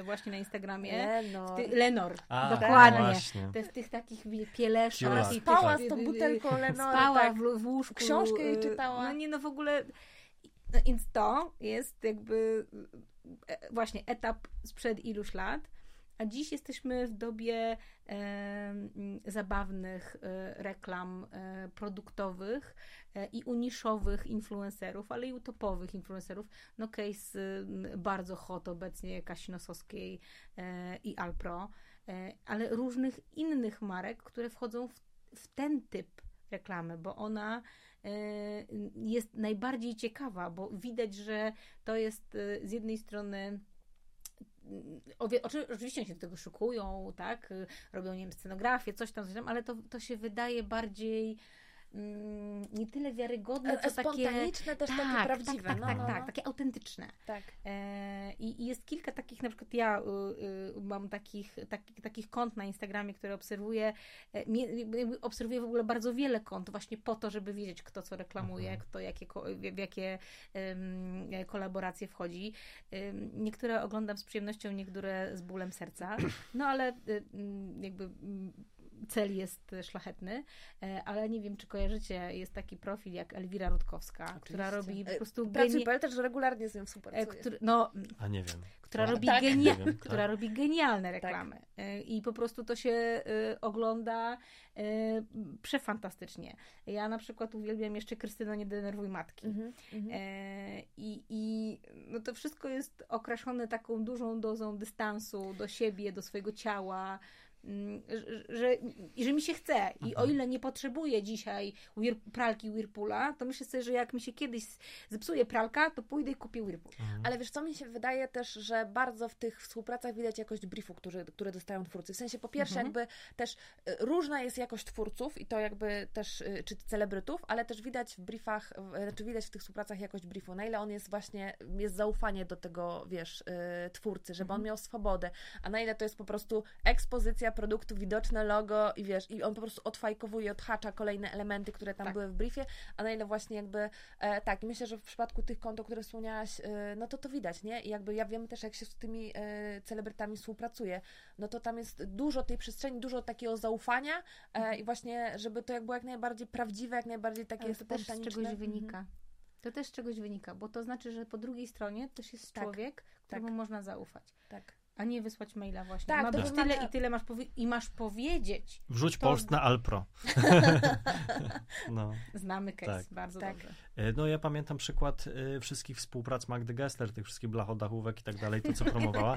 y, właśnie na Instagramie. Lenor. Ty, Lenor, A, dokładnie. właśnie. Te, w tych takich pieleszkach. Spała z tą butelką Lenora. Spała tak. w, w łóżku. Książkę jej y, czytała. No nie, no w ogóle... No więc to jest jakby e, właśnie etap sprzed iluś lat, a dziś jesteśmy w dobie e, zabawnych e, reklam e, produktowych e, i uniszowych influencerów, ale i utopowych influencerów. No case bardzo hot obecnie Kasi Nosowskiej e, i Alpro, ale różnych innych marek, które wchodzą w, w ten typ reklamy, bo ona jest najbardziej ciekawa, bo widać, że to jest e, z jednej strony oczy, oczywiście oni się do tego szykują, tak, y, robią, nie wiem, scenografię, coś tam, coś tam, ale to, to się wydaje bardziej mm, nie tyle wiarygodne, E, co takie... Spontaniczne, też takie Tak, prawdziwe. tak, tak, no, tak, no, tak, no. takie autentyczne. tak. E, I i jest kilka takich, na przykład ja y, y, mam takich, taki, takich kont na Instagramie, które obserwuję. E, jakby obserwuję w ogóle bardzo wiele kont, właśnie po to, żeby wiedzieć, kto co reklamuje, Mhm. kto jakie, w, jakie e, kolaboracje wchodzi. Em, niektóre oglądam z przyjemnością, niektóre z bólem serca. No ale y, mm, jakby cel jest szlachetny, e, ale nie wiem, czy kojarzycie, jest taki profil jak Elwira Rutkowska, która robi po E, prostu Pracuj geni- też regularnie z nią e, współpracuje. który, no, A nie wiem. która robi, Tak. genia- Nie wiem, która tak. robi genialne reklamy. Y, I po prostu to się y, ogląda y, przefantastycznie. Ja na przykład uwielbiam jeszcze Krystyno Nie denerwuj matki. Mhm, mhm. E, I, I no to wszystko jest okraszone taką dużą dozą dystansu do siebie, do swojego ciała. Mm, że- że, i że mi się chce. I o Mhm. ile nie potrzebuję dzisiaj wir, pralki Whirpoola, to myślę sobie, że jak mi się kiedyś zepsuje pralka, to pójdę i kupię Whirlpool. Mhm. Ale wiesz co, mi się wydaje też, że bardzo w tych współpracach widać jakość briefu, który, które dostają twórcy. W sensie po pierwsze Mhm. jakby też y, różna jest jakość twórców i to jakby też, y, czy celebrytów, ale też widać w briefach, w- czy widać w tych współpracach jakość briefu, na ile on jest właśnie, jest zaufanie do tego, wiesz, y, twórcy, żeby on Mhm. miał swobodę, a na ile to jest po prostu ekspozycja produktu, widoczne logo i wiesz, i on po prostu odfajkowuje, odhacza kolejne elementy, które tam Tak. były w briefie, a na ile właśnie jakby, e, tak, myślę, że w przypadku tych kont, o których wspomniałaś, e, no to to widać, nie? I jakby ja wiem też, jak się z tymi e, celebrytami współpracuje, no to tam jest dużo tej przestrzeni, dużo takiego zaufania e, i właśnie, żeby to jak było jak najbardziej prawdziwe, jak najbardziej takie Ale to też z czegoś Mhm. wynika. To też z czegoś wynika, bo to znaczy, że po drugiej stronie też jest Tak, człowiek, któremu można zaufać. Tak. A nie wysłać maila właśnie. Tak, Ma to być wymaga- tyle i tyle masz powie- i masz powiedzieć. Wrzuć to- post na Alpro. <laughs> no. Znamy case Tak. bardzo Tak. dobrze. E, No ja pamiętam przykład e, wszystkich współprac Magdy Gessler, tych wszystkich blachodachówek i tak dalej, to co <laughs> promowała.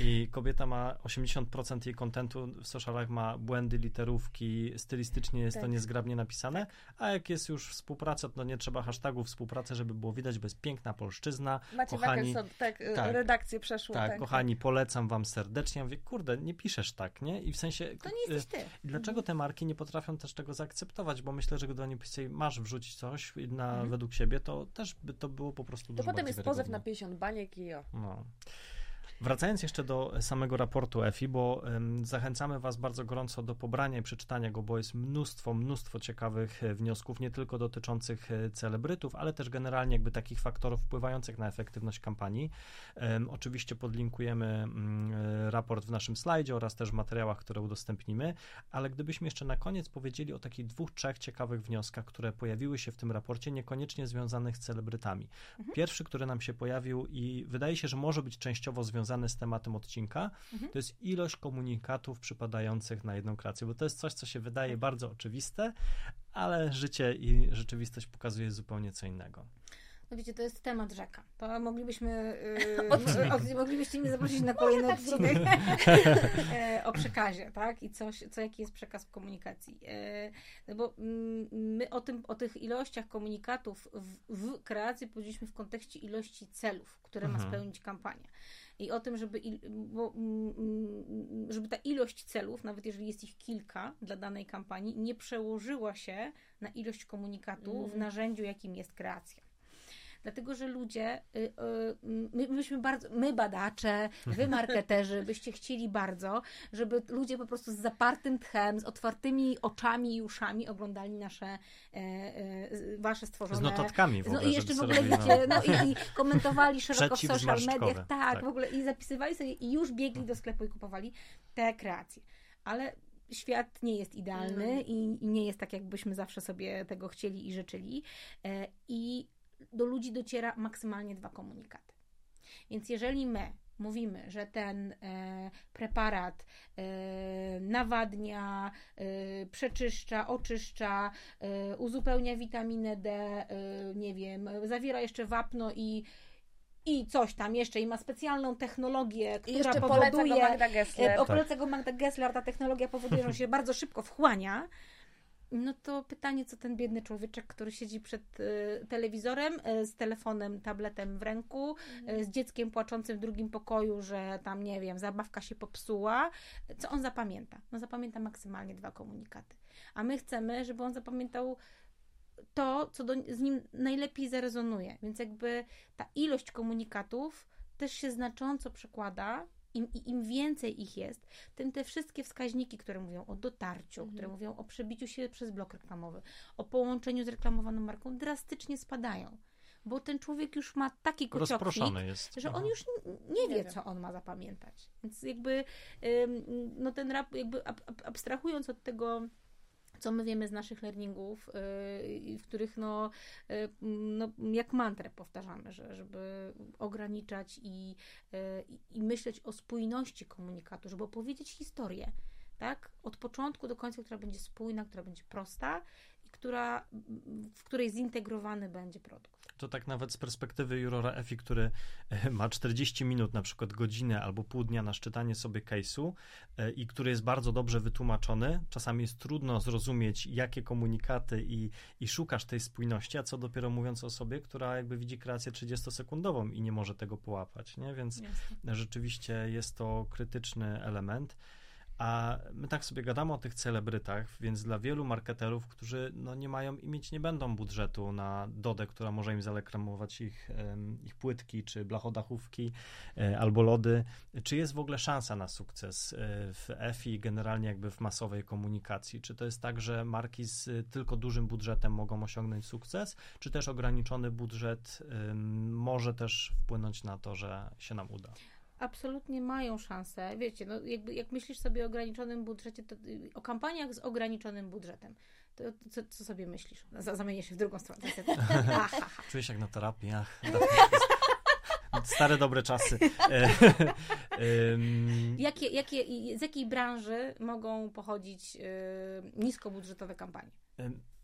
I kobieta ma 80% jej kontentu w socialach ma błędy, literówki, stylistycznie jest to Tak. niezgrabnie napisane, a jak jest już współpraca, to nie trzeba hashtagów współpracy, żeby było widać, bo jest piękna polszczyzna. Macie Kochani, tak, e, tak. redakcję przeszło. Tak, Tak, kochani, polecam wam serdecznie. Ja mówię, kurde, nie piszesz tak, nie? I w sensie... To nie jesteś ty. I Dlaczego te marki nie potrafią też tego zaakceptować? Bo myślę, że gdy oni powiedzieli, masz wrzucić coś na, Mhm. według siebie, to też by to było po prostu To dużo potem jest pozew na wiarygodne. 50 baniek i o. No. Wracając jeszcze do samego raportu EFI, bo zachęcamy Was bardzo gorąco do pobrania i przeczytania go, bo jest mnóstwo, mnóstwo ciekawych e, wniosków, nie tylko dotyczących e, celebrytów, ale też generalnie jakby takich faktorów wpływających na efektywność kampanii. Oczywiście podlinkujemy mm, e, raport w naszym slajdzie oraz też w materiałach, które udostępnimy, ale gdybyśmy jeszcze na koniec powiedzieli o takich dwóch, trzech ciekawych wnioskach, które pojawiły się w tym raporcie, niekoniecznie związanych z celebrytami. Pierwszy, który nam się pojawił i wydaje się, że może być częściowo związany z tematem odcinka, Mhm. to jest ilość komunikatów przypadających na jedną kreację, bo to jest coś, co się wydaje bardzo oczywiste, ale życie i rzeczywistość pokazuje zupełnie co innego. No wiecie, to jest temat rzeka. To moglibyśmy, <laughs> yy, moglibyście mnie zaprosić na kolejny odcinek <laughs> e, o przekazie, tak? I coś, co, jaki jest przekaz w komunikacji. E, no bo mm, my o, tym, o tych ilościach komunikatów w, w kreacji powiedzieliśmy w kontekście ilości celów, które ma Mhm. spełnić kampania. I o tym, żeby, il, bo, mm, mm, żeby ta ilość celów, nawet jeżeli jest ich kilka dla danej kampanii, nie przełożyła się na ilość komunikatu w Mhm. narzędziu, jakim jest kreacja. Dlatego, że ludzie, y, y, my, myśmy bardzo, my badacze, wy marketerzy, byście chcieli bardzo, żeby ludzie po prostu z zapartym tchem, z otwartymi oczami i uszami oglądali nasze, e, e, wasze stworzone... Z notatkami w No ogóle, i jeszcze w ogóle wiecie, no i, i <laughs> komentowali szeroko w social mediach, tak, tak. w ogóle i zapisywali sobie i już biegli do sklepu i kupowali te kreacje. Ale świat nie jest idealny i, i nie jest tak, jakbyśmy zawsze sobie tego chcieli i życzyli. E, I do ludzi dociera maksymalnie dwa komunikaty. Więc jeżeli my mówimy, że ten e, preparat e, nawadnia, e, przeczyszcza, oczyszcza, e, uzupełnia witaminę D, e, nie wiem, zawiera jeszcze wapno i i coś tam jeszcze i ma specjalną technologię, I która jeszcze poleca go powoduje Magda Gessler. Polecę go Magda Gessler, ta technologia powoduje, że on się <laughs> bardzo szybko wchłania. No to pytanie, co ten biedny człowieczek, który siedzi przed e, telewizorem, e, z telefonem, tabletem w ręku, e, z dzieckiem płaczącym w drugim pokoju, że tam, nie wiem, zabawka się popsuła, co on zapamięta? No zapamięta maksymalnie dwa komunikaty. A my chcemy, żeby on zapamiętał to, co do, z nim najlepiej zarezonuje. Więc jakby ta ilość komunikatów też się znacząco przekłada. Im, i im więcej ich jest, tym te wszystkie wskaźniki, które mówią o dotarciu, Mhm. które mówią o przebiciu się przez blok reklamowy, o połączeniu z reklamowaną marką, drastycznie spadają. Bo ten człowiek już ma taki Rozproszony jest. że on już nie wie, Nie co on ma zapamiętać. Więc jakby no ten rap, jakby ab, ab, abstrahując od tego, co my wiemy z naszych learningów, yy, w których no, yy, no jak mantrę powtarzamy, że, żeby ograniczać i, yy, i myśleć o spójności komunikatu, żeby opowiedzieć historię, tak? Od początku do końca, która będzie spójna, która będzie prosta i która, w której zintegrowany będzie produkt. To tak nawet z perspektywy jurora EFI, który e, ma 40 minut, na przykład godzinę albo pół dnia na szczytanie sobie case'u e, i który jest bardzo dobrze wytłumaczony. Czasami jest trudno zrozumieć, jakie komunikaty i, i szukasz tej spójności, a co dopiero mówiąc o osobie, która jakby widzi kreację 30-sekundową i nie może tego połapać, nie? Więc rzeczywiście jest to krytyczny element. A my tak sobie gadamy o tych celebrytach, więc dla wielu marketerów, którzy no, nie mają i mieć nie będą budżetu na Dodę, która może im zareklamować ich, ich płytki, czy blachodachówki, e, albo lody, czy jest w ogóle szansa na sukces e, w EFI generalnie jakby w masowej komunikacji? Czy to jest tak, że marki z tylko dużym budżetem mogą osiągnąć sukces, czy też ograniczony budżet może też wpłynąć na to, że się nam uda? Absolutnie mają szansę. Wiecie, no jakby jak myślisz sobie o ograniczonym budżecie, to y, o kampaniach z ograniczonym budżetem, to co, co sobie myślisz? Za- Zamienię się w drugą stronę. <laughs> Czuję się jak na terapii. Ach, <laughs> Stare dobre czasy. E, Jakie, jakie, z jakiej branży mogą pochodzić y, niskobudżetowe kampanie?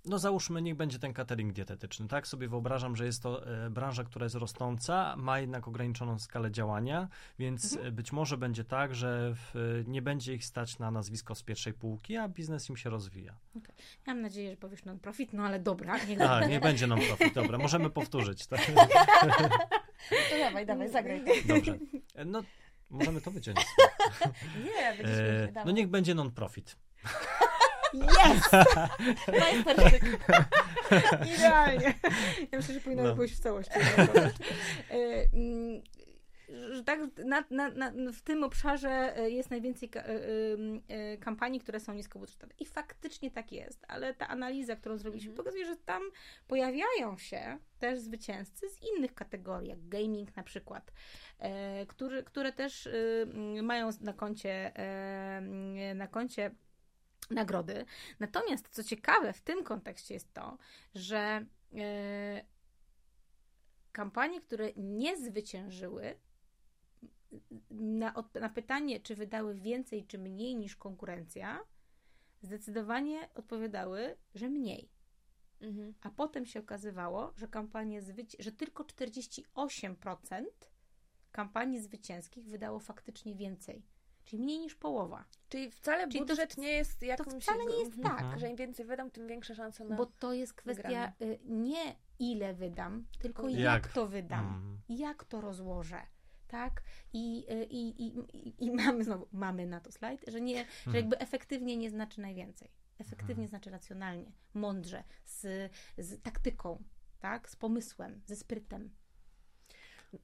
No załóżmy, niech będzie ten catering dietetyczny, tak? Sobie wyobrażam, że jest to e, branża, która jest rosnąca, ma jednak ograniczoną skalę działania, więc e, być może będzie tak, że w, nie będzie ich stać na nazwisko z pierwszej półki, a biznes im się rozwija. Mam nadzieję, że powiesz non-profit, no ale dobra. Niech A, nie będzie non-profit, dobra, możemy powtórzyć. Tak? <laughs> To dawaj, dawaj, zagraj. Dobrze. E, No, możemy to wyciąć. <laughs> Nie, będzie E, no niech będzie non-profit. Yes! <laughs> Majstersztyk. <laughs> Idealnie. Ja myślę, że powinno No. pójść w całości. E, mm, że tak, na, na, na, w tym obszarze e, jest najwięcej ka- e, e, kampanii, które są niskobudżetowe. I faktycznie tak jest, ale ta analiza, którą zrobiliśmy, pokazuje, że tam pojawiają się też zwycięzcy z innych kategorii, jak gaming na przykład, e, który, które też mają na koncie, na koncie nagrody. Natomiast co ciekawe w tym kontekście jest to, że e, kampanie, które nie zwyciężyły, na, na pytanie, czy wydały więcej, czy mniej niż konkurencja, zdecydowanie odpowiadały, że mniej. Mhm. A potem się okazywało, że kampanie zwyci- że tylko 48% kampanii zwycięskich wydało faktycznie więcej. Czyli mniej niż połowa. Czyli wcale Czyli to budżet w- nie jest jakimś... wcale nie jest Mhm. tak. Że im więcej wydam, tym większa szansa na... Bo to jest kwestia y, nie ile wydam, tylko Jak? jak, to wydam, Mm. jak to rozłożę. Tak? I, y, i, i, i, I mamy znowu, mamy na to slajd, że, nie, że jakby efektywnie nie znaczy najwięcej. Efektywnie znaczy racjonalnie, mądrze, z, z taktyką. tak? Z pomysłem, ze sprytem.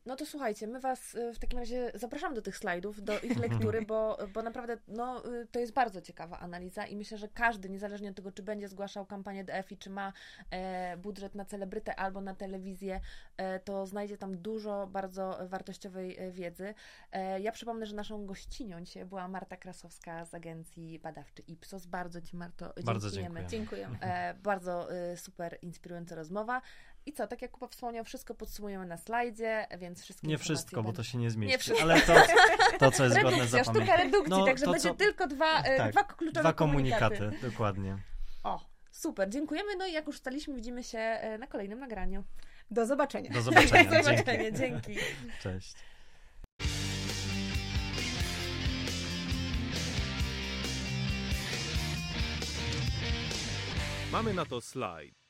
No to słuchajcie, my Was y, w takim razie zapraszamy do tych slajdów, do ich lektury, bo, bo naprawdę no, y, to jest bardzo ciekawa analiza i myślę, że każdy, niezależnie od tego, czy będzie zgłaszał kampanię DFI, czy ma e, budżet na celebrytę albo na telewizję, e, to znajdzie tam dużo bardzo wartościowej e, wiedzy. E, ja przypomnę, że naszą gościnią dzisiaj była Marta Krasowska z agencji badawczej Ipsos. Bardzo Ci, Marto, Bardzo dziękujemy. dziękuję. Dziękuję. E, bardzo y, super inspirująca rozmowa. I co, tak jak Kuba wspomniał, wszystko podsumujemy na slajdzie, więc wszystkie Nie wszystko, bo będą- to się nie zmieści. wszystko. Ale to, <laughs> to, co jest godne Redukcja, sztuka zapamiętania. redukcji, No, także to, będzie co- tylko dwa, e, tak, dwa kluczowe Dwa komunikaty. komunikaty, dokładnie. O, super, dziękujemy. No i jak już staliśmy, widzimy się e, na kolejnym nagraniu. Do zobaczenia. Do zobaczenia. <laughs> Do Dzięki. zobaczenia, dzięki. Cześć. Mamy na to slajd.